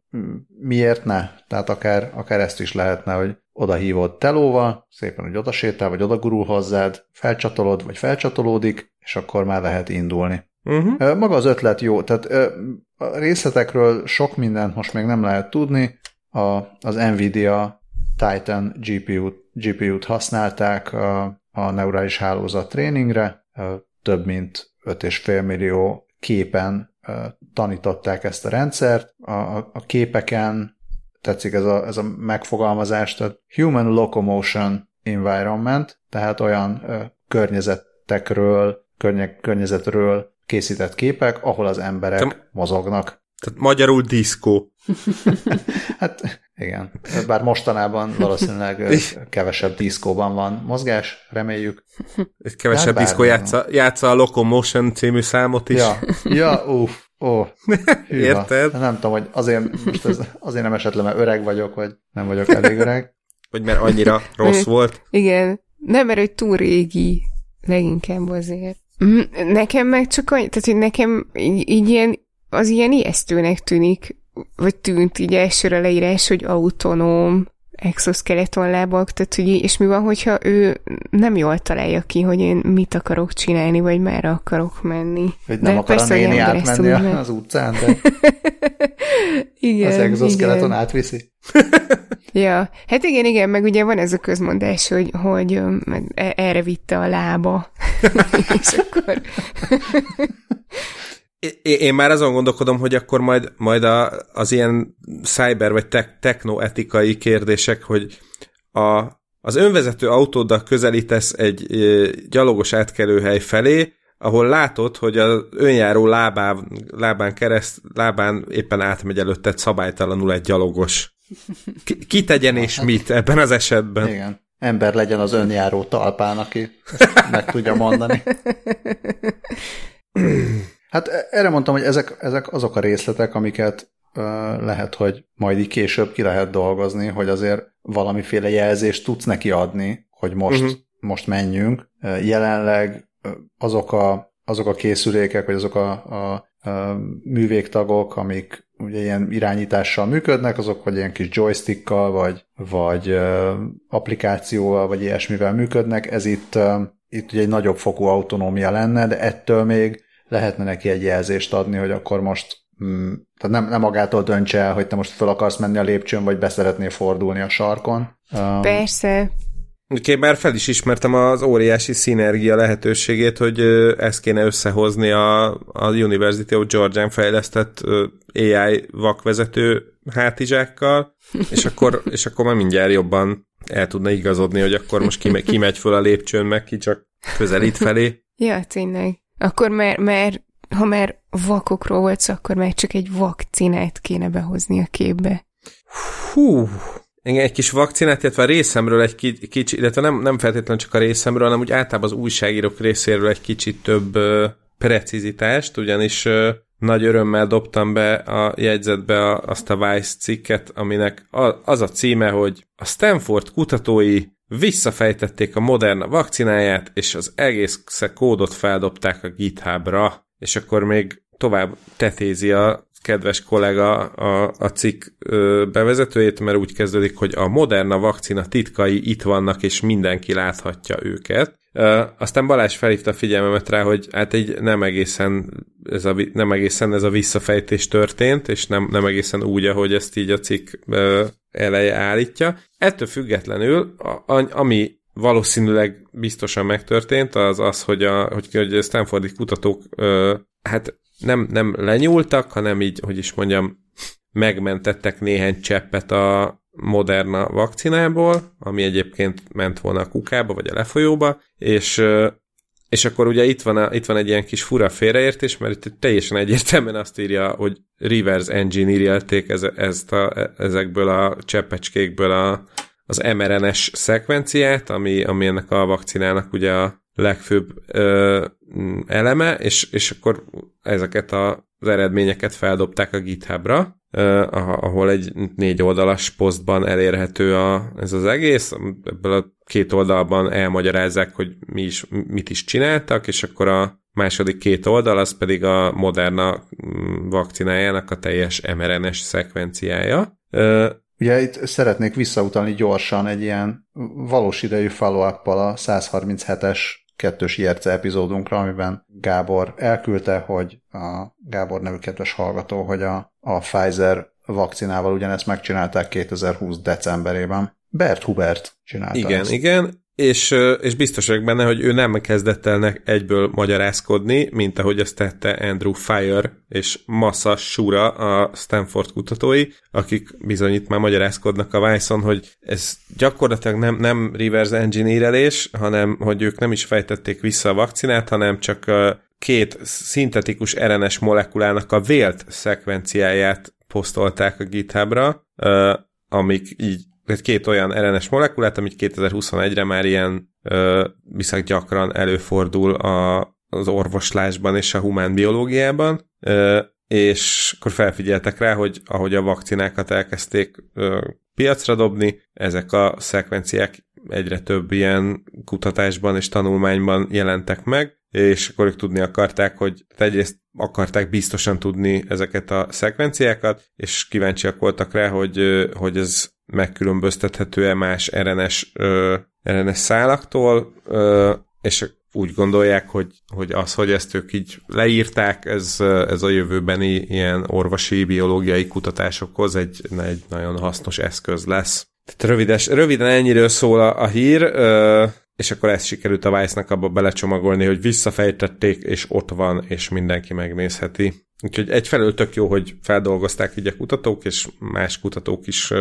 Miért ne? Tehát akár, akár ezt is lehetne, hogy oda hívod telóval, szépen, hogy oda sétál, vagy oda gurul hozzád, felcsatolod, vagy felcsatolódik, és akkor már lehet indulni. Uh-huh. Maga az ötlet jó, tehát a részletekről sok mindent most még nem lehet tudni. A, az Nvidia Titan GPU-t, GPU-t használták a, a neurális hálózat tréningre, több mint 5,5 millió képen tanították ezt a rendszert. A, a képeken tetszik ez a, ez a megfogalmazás, tehát Human Locomotion Environment, tehát olyan környezetekről, környe, környezetről készített képek, ahol az emberek Te, mozognak. Tehát magyarul diszkó. hát igen. Bár mostanában valószínűleg kevesebb diszkóban van mozgás, reméljük. Egy kevesebb diszkó játsza, játsza a Locomotion című számot is. Ja, ja uff, ó. Érted? Nem tudom, hogy azért, most ez, azért nem esetleg, mert öreg vagyok, vagy nem vagyok elég öreg. Vagy mert annyira rossz volt. Igen. Nem, mert hogy túl régi, leginkább azért. Mm, nekem meg csak annyi, tehát hogy nekem így, így ilyen, az ilyen ijesztőnek tűnik, vagy tűnt így elsőre leírás, hogy autonóm exoskeleton lábak, tehát hogy és mi van, hogyha ő nem jól találja ki, hogy én mit akarok csinálni, vagy merre akarok menni. Hogy nem de akar persze, a néni átmenni a, az utcán, de igen, az exoskeleton igen. átviszi. ja, hát igen, igen, meg ugye van ez a közmondás, hogy, hogy e- erre vitte a lába, és akkor én már azon gondolkodom, hogy akkor majd, majd a, az ilyen cyber vagy te, technoetikai kérdések, hogy a, az önvezető autóddal közelítesz egy e, gyalogos átkelőhely felé, ahol látod, hogy az önjáró lábán, lábán kereszt, lábán éppen átmegy előtted szabálytalanul egy gyalogos. Ki, ki tegyen és hát, mit ebben az esetben? Igen. Ember legyen az önjáró talpán, aki meg tudja mondani. Hát e- erre mondtam, hogy ezek, ezek azok a részletek, amiket uh, lehet, hogy majd így később ki lehet dolgozni, hogy azért valamiféle jelzést tudsz neki adni, hogy most, uh-huh. most menjünk. Uh, jelenleg azok a, azok a készülékek, vagy azok a, a, a művégtagok, amik ugye ilyen irányítással működnek, azok vagy ilyen kis joystickkal, vagy, vagy applikációval, vagy ilyesmivel működnek. Ez itt, itt ugye egy nagyobb fokú autonómia lenne, de ettől még lehetne neki egy jelzést adni, hogy akkor most mm, tehát nem, nem magától döntse el, hogy te most fel akarsz menni a lépcsőn, vagy beszeretnél fordulni a sarkon. Um, Persze. Oké, már fel is ismertem az óriási szinergia lehetőségét, hogy ezt kéne összehozni a, a University of Georgia fejlesztett AI vakvezető hátizsákkal, és akkor, és akkor már mindjárt jobban el tudna igazodni, hogy akkor most ki, ki megy föl a lépcsőn, meg ki csak közelít felé. Ja, tényleg. Akkor már, már ha már vakokról volt szó, akkor már csak egy vakcinát kéne behozni a képbe. Hú, Igen, egy kis vakcinát, illetve a részemről egy kicsit, illetve nem, nem feltétlenül csak a részemről, hanem úgy általában az újságírók részéről egy kicsit több ö, precizitást, ugyanis ö, nagy örömmel dobtam be a jegyzetbe a, azt a Vice cikket, aminek a, az a címe, hogy a Stanford kutatói visszafejtették a Moderna vakcináját, és az egész kódot feldobták a GitHubra, és akkor még tovább tetézi a kedves kollega a, a cikk ö, bevezetőjét, mert úgy kezdődik, hogy a Moderna vakcina titkai itt vannak, és mindenki láthatja őket. Aztán Balázs felhívta a figyelmemet rá, hogy hát egy nem egészen ez a, nem egészen ez a visszafejtés történt, és nem, nem egészen úgy, ahogy ezt így a cikk eleje állítja. Ettől függetlenül, a, a, ami valószínűleg biztosan megtörtént, az az, hogy a, hogy, hogy a Stanfordi kutatók ö, hát nem, nem lenyúltak, hanem így, hogy is mondjam, megmentettek néhány cseppet a Moderna vakcinából, ami egyébként ment volna a kukába, vagy a lefolyóba, és és akkor ugye itt van, a, itt van egy ilyen kis fura félreértés, mert itt teljesen egyértelműen azt írja, hogy reverse engineer-elték ez, ezt a, ezekből a cseppecskékből a, az mRNS szekvenciát, ami, ami ennek a vakcinának ugye a legfőbb ö, eleme, és, és akkor ezeket a, az eredményeket feldobták a GitHubra, ahol egy négy oldalas posztban elérhető a, ez az egész. Ebből a két oldalban elmagyarázzák, hogy mi is, mit is csináltak, és akkor a második két oldal, az pedig a Moderna mm, vakcinájának a teljes mRNS szekvenciája. Ugye itt szeretnék visszautalni gyorsan egy ilyen valós idejű follow a 137-es kettős IRC epizódunkra, amiben Gábor elküldte, hogy a Gábor nevű kedves hallgató, hogy a, a Pfizer vakcinával ugyanezt megcsinálták 2020 decemberében. Bert Hubert csinálta Igen, ezt. igen, és, és biztos vagyok benne, hogy ő nem kezdett el egyből magyarázkodni, mint ahogy ezt tette Andrew Fire és Massa Shura, a Stanford kutatói, akik bizony itt már magyarázkodnak a Vice-on, hogy ez gyakorlatilag nem, nem reverse engineerelés, hanem hogy ők nem is fejtették vissza a vakcinát, hanem csak két szintetikus RNS molekulának a vélt szekvenciáját posztolták a GitHubra, amik így két olyan RNS molekulát, amit 2021-re már ilyen ö, viszont gyakran előfordul a, az orvoslásban és a humán biológiában, ö, és akkor felfigyeltek rá, hogy ahogy a vakcinákat elkezdték ö, piacra dobni, ezek a szekvenciák egyre több ilyen kutatásban és tanulmányban jelentek meg, és akkor ők tudni akarták, hogy egyrészt akarták biztosan tudni ezeket a szekvenciákat, és kíváncsiak voltak rá, hogy, hogy ez megkülönböztethető-e más RNS, ö, RNS szálaktól, ö, és úgy gondolják, hogy, hogy az, hogy ezt ők így leírták, ez, ez a jövőbeni ilyen orvosi, biológiai kutatásokhoz egy, egy nagyon hasznos eszköz lesz. Tehát rövides, röviden ennyiről szól a, a hír, ö, és akkor ezt sikerült a Vice-nak abba belecsomagolni, hogy visszafejtették, és ott van, és mindenki megnézheti. Úgyhogy egyfelől tök jó, hogy feldolgozták így a kutatók, és más kutatók is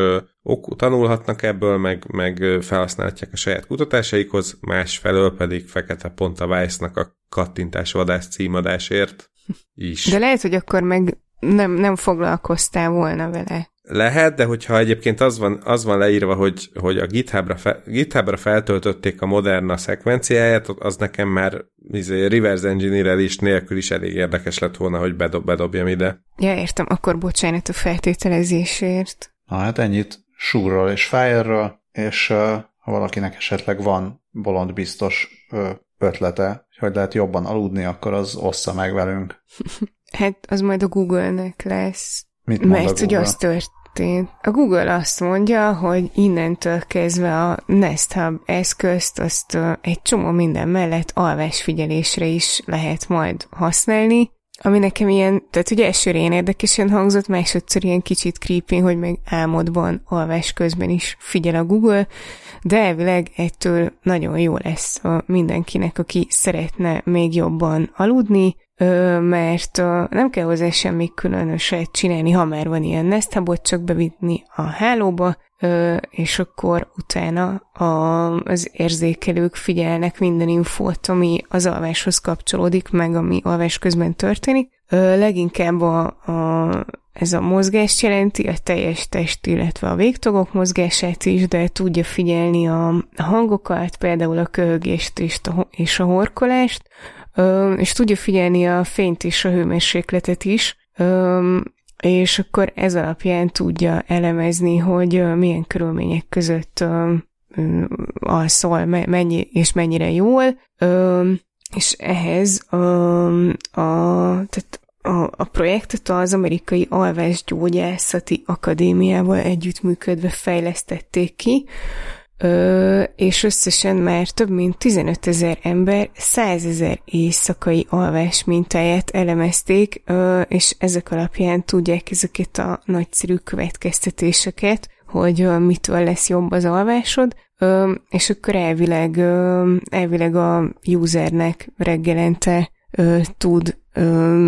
ok, tanulhatnak ebből, meg, meg felhasználhatják a saját kutatásaikhoz, másfelől pedig fekete pont a Vice-nak a kattintásvadász címadásért is. De lehet, hogy akkor meg nem, nem foglalkoztál volna vele. Lehet, de hogyha egyébként az van, az van leírva, hogy, hogy a GitHubra, fe, GitHubra feltöltötték a Moderna szekvenciáját, az nekem már izé, reverse engineer nélkül is elég érdekes lett volna, hogy bedob, bedobjam ide. Ja, értem, akkor bocsánat a feltételezésért. Na hát ennyit Súrról és Fire-ről, és uh, ha valakinek esetleg van bolond biztos uh, ötlete, hogy lehet jobban aludni, akkor az ossza meg velünk. hát az majd a Google-nek lesz. Mit Mert ugye az történt. A Google azt mondja, hogy innentől kezdve a Nest Hub eszközt azt egy csomó minden mellett alvásfigyelésre is lehet majd használni, ami nekem ilyen, tehát ugye elsőre ilyen érdekesen hangzott, másodszor ilyen kicsit creepy, hogy meg álmodban, alvás közben is figyel a Google, de elvileg ettől nagyon jó lesz a mindenkinek, aki szeretne még jobban aludni, mert nem kell hozzá semmi különöset csinálni, ha már van ilyen Nest csak bevinni a hálóba, és akkor utána az érzékelők figyelnek minden infót, ami az alváshoz kapcsolódik, meg ami alvás közben történik. Leginkább a, a ez a mozgást jelenti, a teljes test, illetve a végtagok mozgását is, de tudja figyelni a hangokat, például a köhögést és a, és a horkolást, és tudja figyelni a fényt és a hőmérsékletet is, és akkor ez alapján tudja elemezni, hogy milyen körülmények között alszol, mennyi és mennyire jól, és ehhez a, a, tehát a, a projektet az amerikai alvásgyógyászati akadémiával együttműködve fejlesztették ki, Ö, és összesen már több mint 15 ezer ember 100 ezer éjszakai alvás mintáját elemezték, ö, és ezek alapján tudják ezeket a nagyszerű következtetéseket, hogy ö, mitől lesz jobb az alvásod, ö, és akkor elvileg, ö, elvileg a usernek reggelente ö, tud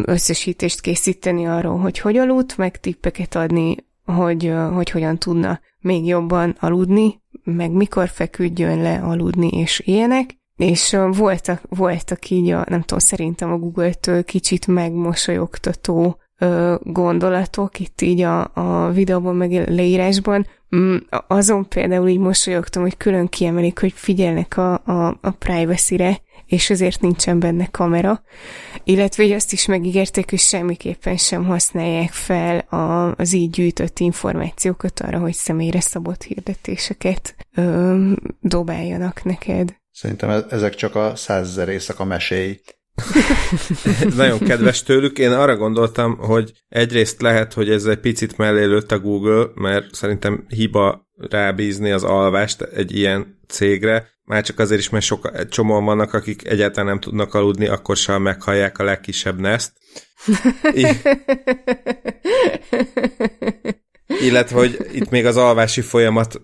összesítést készíteni arról, hogy hogy aludt, meg tippeket adni, hogy, hogy hogyan tudna még jobban aludni, meg mikor feküdjön le aludni, és ilyenek. És voltak, voltak így, a, nem tudom, szerintem a Google-től kicsit megmosolyogtató gondolatok itt így a, a videóban, meg leírásban. Mm, azon például így mosolyogtam, hogy külön kiemelik, hogy figyelnek a, a, a privacy-re, és ezért nincsen benne kamera, illetve hogy azt is megígérték, hogy semmiképpen sem használják fel a, az így gyűjtött információkat arra, hogy személyre szabott hirdetéseket ö, dobáljanak neked. Szerintem e-, ezek csak a százezer éjszaka meséi. Nagyon kedves tőlük. Én arra gondoltam, hogy egyrészt lehet, hogy ez egy picit mellé lőtt a Google, mert szerintem hiba rábízni az alvást egy ilyen cégre, már csak azért is, mert sok, egy csomóan vannak, akik egyáltalán nem tudnak aludni, akkor sem meghallják a legkisebb neszt. Illetve, hogy itt még az alvási folyamat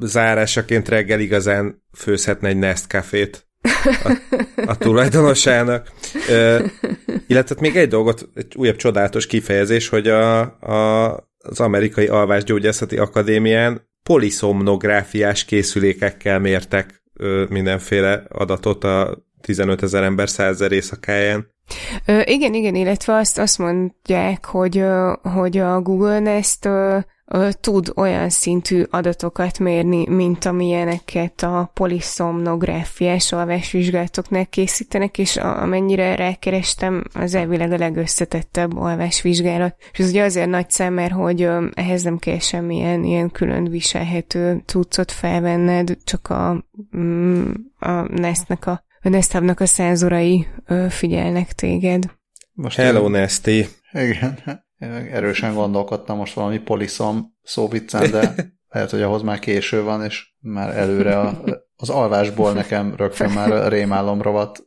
zárásaként reggel igazán főzhetne egy Nest kafét a, a tulajdonosának. Ö, illetve még egy dolgot, egy újabb csodálatos kifejezés, hogy a, a, az amerikai alvásgyógyászati akadémián poliszomnográfiás készülékekkel mértek ö, mindenféle adatot a 15 ezer ember százezer éjszakáján. Ö, igen, igen, illetve azt, azt mondják, hogy, hogy a Google Nest tud olyan szintű adatokat mérni, mint amilyeneket a poliszomnográfiás alvásvizsgálatoknál készítenek, és amennyire rákerestem, az elvileg a legösszetettebb alvásvizsgálat. És ez ugye azért nagy szám, mert hogy ehhez nem kell semmilyen ilyen külön viselhető cuccot felvenned, csak a, mm, a Nestnek a a Nestabnak a szenzorai figyelnek téged. Most Hello, én... Nesty! Igen, erősen gondolkodtam most valami poliszom szóviccen, de lehet, hogy ahhoz már késő van, és már előre a, az alvásból nekem rögtön már a rémálom rovat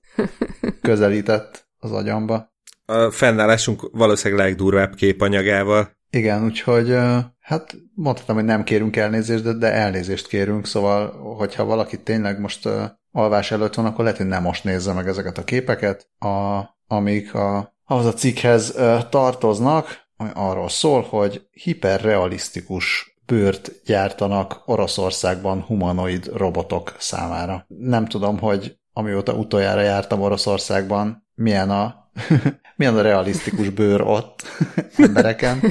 közelített az agyamba. A fennállásunk valószínűleg legdurvább képanyagával. Igen, úgyhogy hát mondhatom, hogy nem kérünk elnézést, de, de elnézést kérünk, szóval hogyha valaki tényleg most alvás előtt van, akkor lehet, hogy nem most nézze meg ezeket a képeket, a, amik a, ahhoz a cikkhez tartoznak, ami arról szól, hogy hiperrealisztikus bőrt gyártanak Oroszországban humanoid robotok számára. Nem tudom, hogy amióta utoljára jártam Oroszországban, milyen a, milyen a realisztikus bőr ott embereken,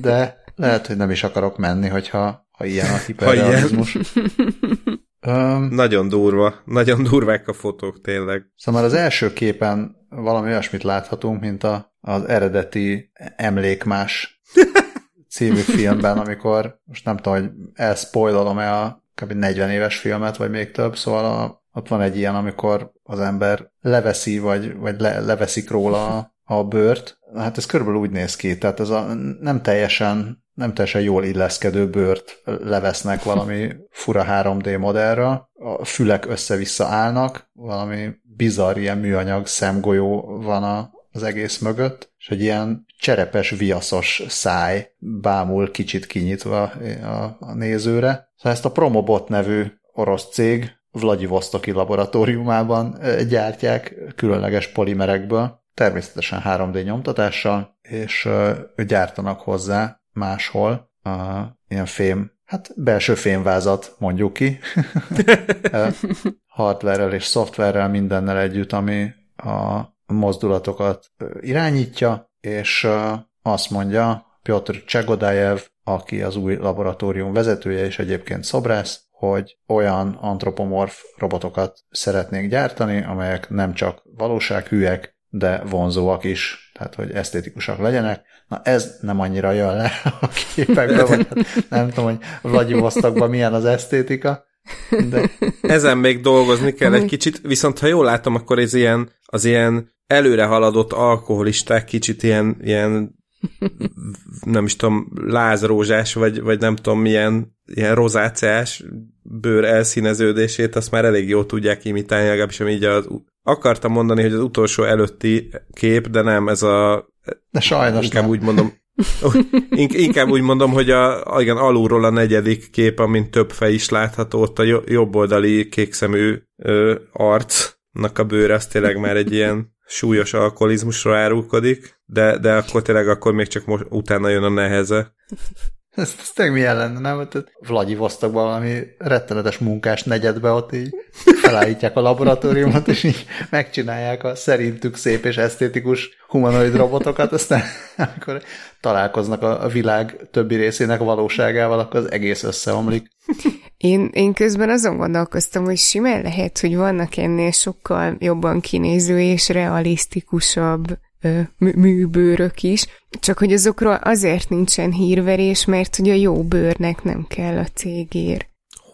de lehet, hogy nem is akarok menni, hogyha ha ilyen a hiperrealizmus. Um, nagyon durva, nagyon durvák a fotók tényleg. Szóval már az első képen valami olyasmit láthatunk, mint a, az eredeti Emlékmás című filmben, amikor, most nem tudom, hogy elspoilalom-e a kb. 40 éves filmet, vagy még több, szóval a, ott van egy ilyen, amikor az ember leveszi, vagy, vagy le, leveszik róla a, a bőrt. Hát ez körülbelül úgy néz ki, tehát ez a nem teljesen nem teljesen jól illeszkedő bőrt levesznek valami fura 3D modellra, a fülek össze-vissza állnak, valami bizarr ilyen műanyag szemgolyó van a, az egész mögött, és egy ilyen cserepes, viaszos száj bámul kicsit kinyitva a, a nézőre. Szóval ezt a Promobot nevű orosz cég Vladivostoki laboratóriumában gyártják különleges polimerekből, természetesen 3D nyomtatással, és gyártanak hozzá máshol a ilyen fém, hát belső fémvázat mondjuk ki, hardverrel és szoftverrel mindennel együtt, ami a mozdulatokat irányítja, és azt mondja Piotr Csegodájev, aki az új laboratórium vezetője és egyébként szobrász, hogy olyan antropomorf robotokat szeretnék gyártani, amelyek nem csak valósághűek, de vonzóak is, tehát hogy esztétikusak legyenek. Na ez nem annyira jön le a képekbe, vagy hát nem tudom, hogy Vladivostokban milyen az esztétika, de... Ezen még dolgozni kell egy kicsit, viszont ha jól látom, akkor ez ilyen, az ilyen előre haladott alkoholisták kicsit ilyen, ilyen nem is tudom, lázrózsás, vagy, vagy nem tudom milyen ilyen rozáciás bőr elszíneződését, azt már elég jól tudják imitálni, legalábbis ami így az, akartam mondani, hogy az utolsó előtti kép, de nem, ez a de sajnos inkább nem. úgy mondom, inkább úgy mondom, hogy a, igen, alulról a negyedik kép, amint több fej is látható, ott a jobboldali kékszemű ö, arcnak a bőre, az tényleg már egy ilyen súlyos alkoholizmusra árulkodik, de, de akkor tényleg akkor még csak most, utána jön a neheze. Ez, ez tényleg milyen lenne, nem? Tehát Vladivostokban valami rettenetes munkás negyedbe ott így felállítják a laboratóriumot, és így megcsinálják a szerintük szép és esztétikus humanoid robotokat, aztán amikor találkoznak a világ többi részének valóságával, akkor az egész összeomlik. Én, én közben azon gondolkoztam, hogy simán lehet, hogy vannak ennél sokkal jobban kinéző és realisztikusabb műbőrök is, csak hogy azokról azért nincsen hírverés, mert hogy a jó bőrnek nem kell a cégér.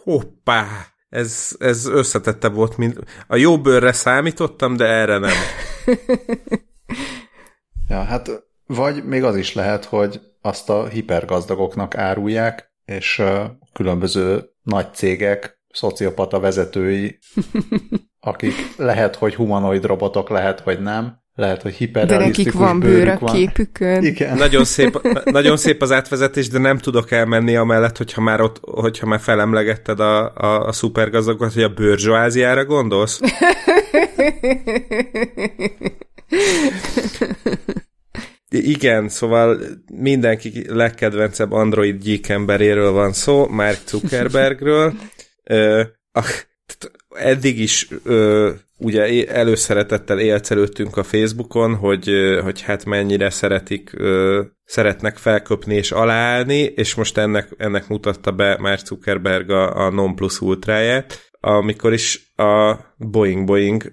Hoppá! Ez, ez összetette volt, mint a jó bőrre számítottam, de erre nem. ja, hát vagy még az is lehet, hogy azt a hipergazdagoknak árulják, és különböző nagy cégek, szociopata vezetői, akik lehet, hogy humanoid robotok, lehet, hogy nem, lehet, hogy hiperrealisztikus De nekik van bőr a képükön. Igen. Nagyon szép, nagyon szép az átvezetés, de nem tudok elmenni amellett, hogyha már ott, hogyha már felemlegetted a, a, a szupergazdagokat, hogy a bőrzsóáziára gondolsz? Igen, szóval mindenki legkedvencebb Android gyík emberéről van szó, Mark Zuckerbergről. Ö, a, eddig is ö, ugye előszeretettel élcelődtünk a Facebookon, hogy, hogy hát mennyire szeretik, szeretnek felköpni és aláállni, és most ennek, ennek mutatta be Mark Zuckerberg a, a non plus ultráját, amikor is a Boeing Boeing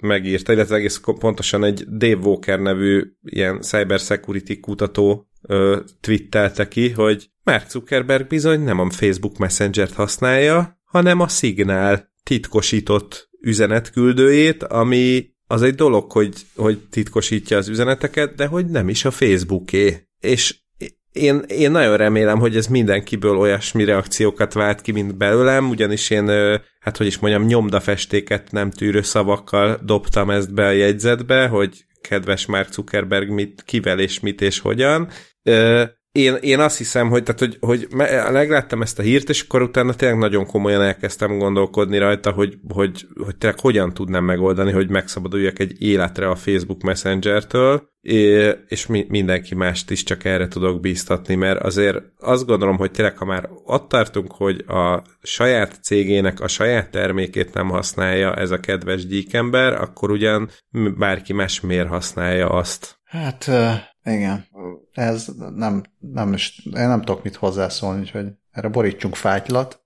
megírta, illetve egész pontosan egy Dave Walker nevű ilyen cybersecurity kutató ö, twittelte ki, hogy Mark Zuckerberg bizony nem a Facebook Messenger-t használja, hanem a Signal titkosított üzenetküldőjét, ami az egy dolog, hogy, hogy titkosítja az üzeneteket, de hogy nem is a Facebooké. És én, én nagyon remélem, hogy ez mindenkiből olyasmi reakciókat vált ki, mint belőlem, ugyanis én, hát hogy is mondjam, nyomdafestéket nem tűrő szavakkal dobtam ezt be a jegyzetbe, hogy kedves Mark Zuckerberg mit, kivel és mit és hogyan én, én azt hiszem, hogy, tehát, hogy, hogy megláttam ezt a hírt, és akkor utána tényleg nagyon komolyan elkezdtem gondolkodni rajta, hogy, hogy, hogy tényleg hogyan tudnám megoldani, hogy megszabaduljak egy életre a Facebook Messenger-től, és mindenki mást is csak erre tudok bíztatni, mert azért azt gondolom, hogy tényleg, ha már ott tartunk, hogy a saját cégének a saját termékét nem használja ez a kedves gyíkember, akkor ugyan bárki más miért használja azt. Hát igen, ez nem, nem is, én nem tudok mit hozzászólni, úgyhogy erre borítsunk fátylat.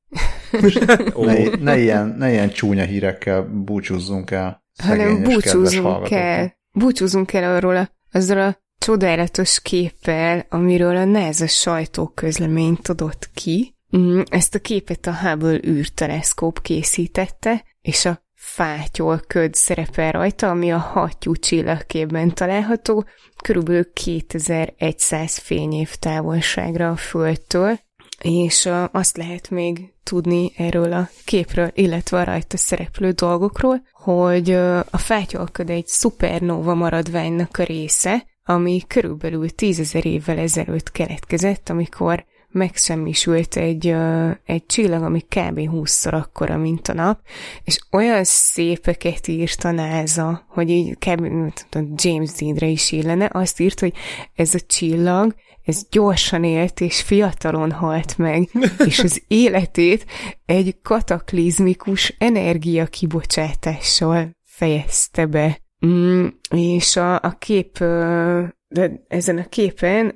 ne, ne, ilyen, ne ilyen csúnya hírekkel búcsúzzunk el. Hanem búcsúzzunk el. Búcsúzzunk el arról a, azzal a csodálatos képpel, amiről a NASA sajtóközleményt adott ki. Mm, ezt a képet a Hubble űrteleszkóp készítette, és a fátyol köd szerepel rajta, ami a hattyú csillagképben található, körülbelül 2100 fényév távolságra a Földtől, és azt lehet még tudni erről a képről, illetve a rajta szereplő dolgokról, hogy a fátyolköd egy szupernóva maradványnak a része, ami körülbelül tízezer évvel ezelőtt keletkezett, amikor megsemmisült egy, egy csillag, ami kb. 20-szor akkora, mint a nap, és olyan szépeket írt a NASA, hogy így kb. James Dean-re is illene, azt írt, hogy ez a csillag, ez gyorsan élt és fiatalon halt meg, és az életét egy kataklizmikus energiakibocsátással fejezte be. Mm, és a, a kép, de ezen a képen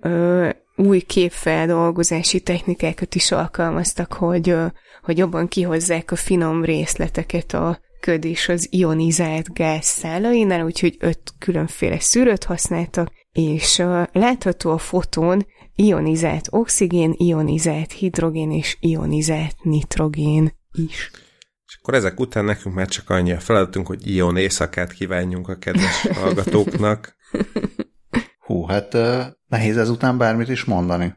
új képfeldolgozási technikákat is alkalmaztak, hogy, hogy jobban kihozzák a finom részleteket a köd és az ionizált gáz szálainál, úgyhogy öt különféle szűrőt használtak, és látható a fotón ionizált oxigén, ionizált hidrogén és ionizált nitrogén is. És akkor ezek után nekünk már csak annyi a feladatunk, hogy ion éjszakát kívánjunk a kedves hallgatóknak. Hú, hát nehéz ezután bármit is mondani.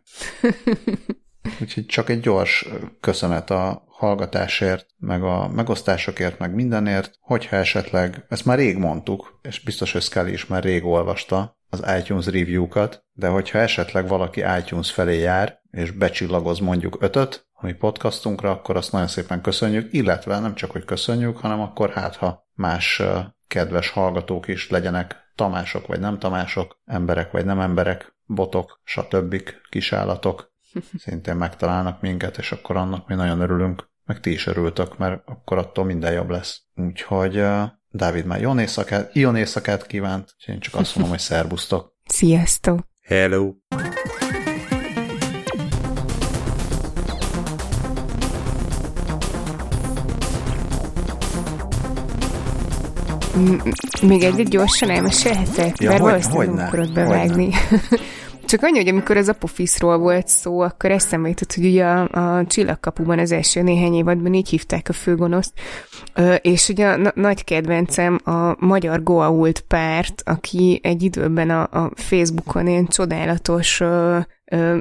Úgyhogy csak egy gyors köszönet a hallgatásért, meg a megosztásokért, meg mindenért, hogyha esetleg, ezt már rég mondtuk, és biztos, hogy Scully is már rég olvasta az iTunes review-kat, de hogyha esetleg valaki iTunes felé jár, és becsillagoz mondjuk ötöt, a mi podcastunkra, akkor azt nagyon szépen köszönjük, illetve nem csak, hogy köszönjük, hanem akkor hát, ha más kedves hallgatók is legyenek tamások vagy nem tamások, emberek vagy nem emberek, botok, stb. kisállatok, szintén megtalálnak minket, és akkor annak mi nagyon örülünk, meg ti is örültök, mert akkor attól minden jobb lesz. Úgyhogy uh, Dávid már jó éjszakát, jó éjszakát kívánt, és én csak azt mondom, hogy szervusztok. Sziasztok! Hello! Még egy gyorsan elmesélhetek? Ja, Mert hogy, valószínűleg nem akarod bevágni. Csak annyi, hogy amikor az Apophis-ról volt szó, akkor eszembe jutott, hogy ugye a, a Csillagkapuban az első néhány évadban így hívták a főgonoszt, és ugye a nagy kedvencem a magyar Goa'uld párt, aki egy időben a, a Facebookon ilyen csodálatos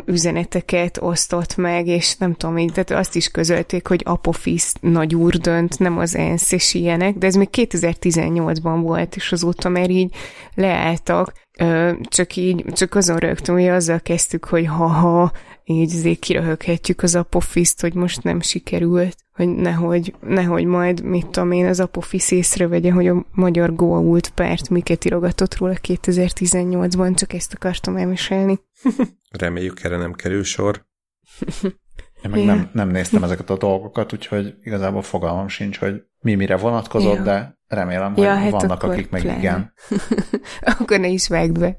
üzeneteket osztott meg, és nem tudom, így, tehát azt is közölték, hogy Apophis nagy úr dönt, nem az ENSZ és ilyenek, de ez még 2018-ban volt, és azóta már így leálltak, ö, csak így, csak azon rögtön, hogy azzal kezdtük, hogy ha-ha, így azért kiröhöghetjük az apofiszt, hogy most nem sikerült, hogy nehogy, nehogy majd, mit tudom én, az apofisz észrevegye, hogy a magyar Goa'uld párt miket irogatott róla 2018-ban, csak ezt akartam elmesélni. Reméljük erre nem kerül sor. Én meg nem, nem néztem ezeket a dolgokat, úgyhogy igazából fogalmam sincs, hogy mi mire vonatkozott, ja. de remélem, hogy ja, hát vannak, akik meg pláne. igen. akkor ne is vágd be.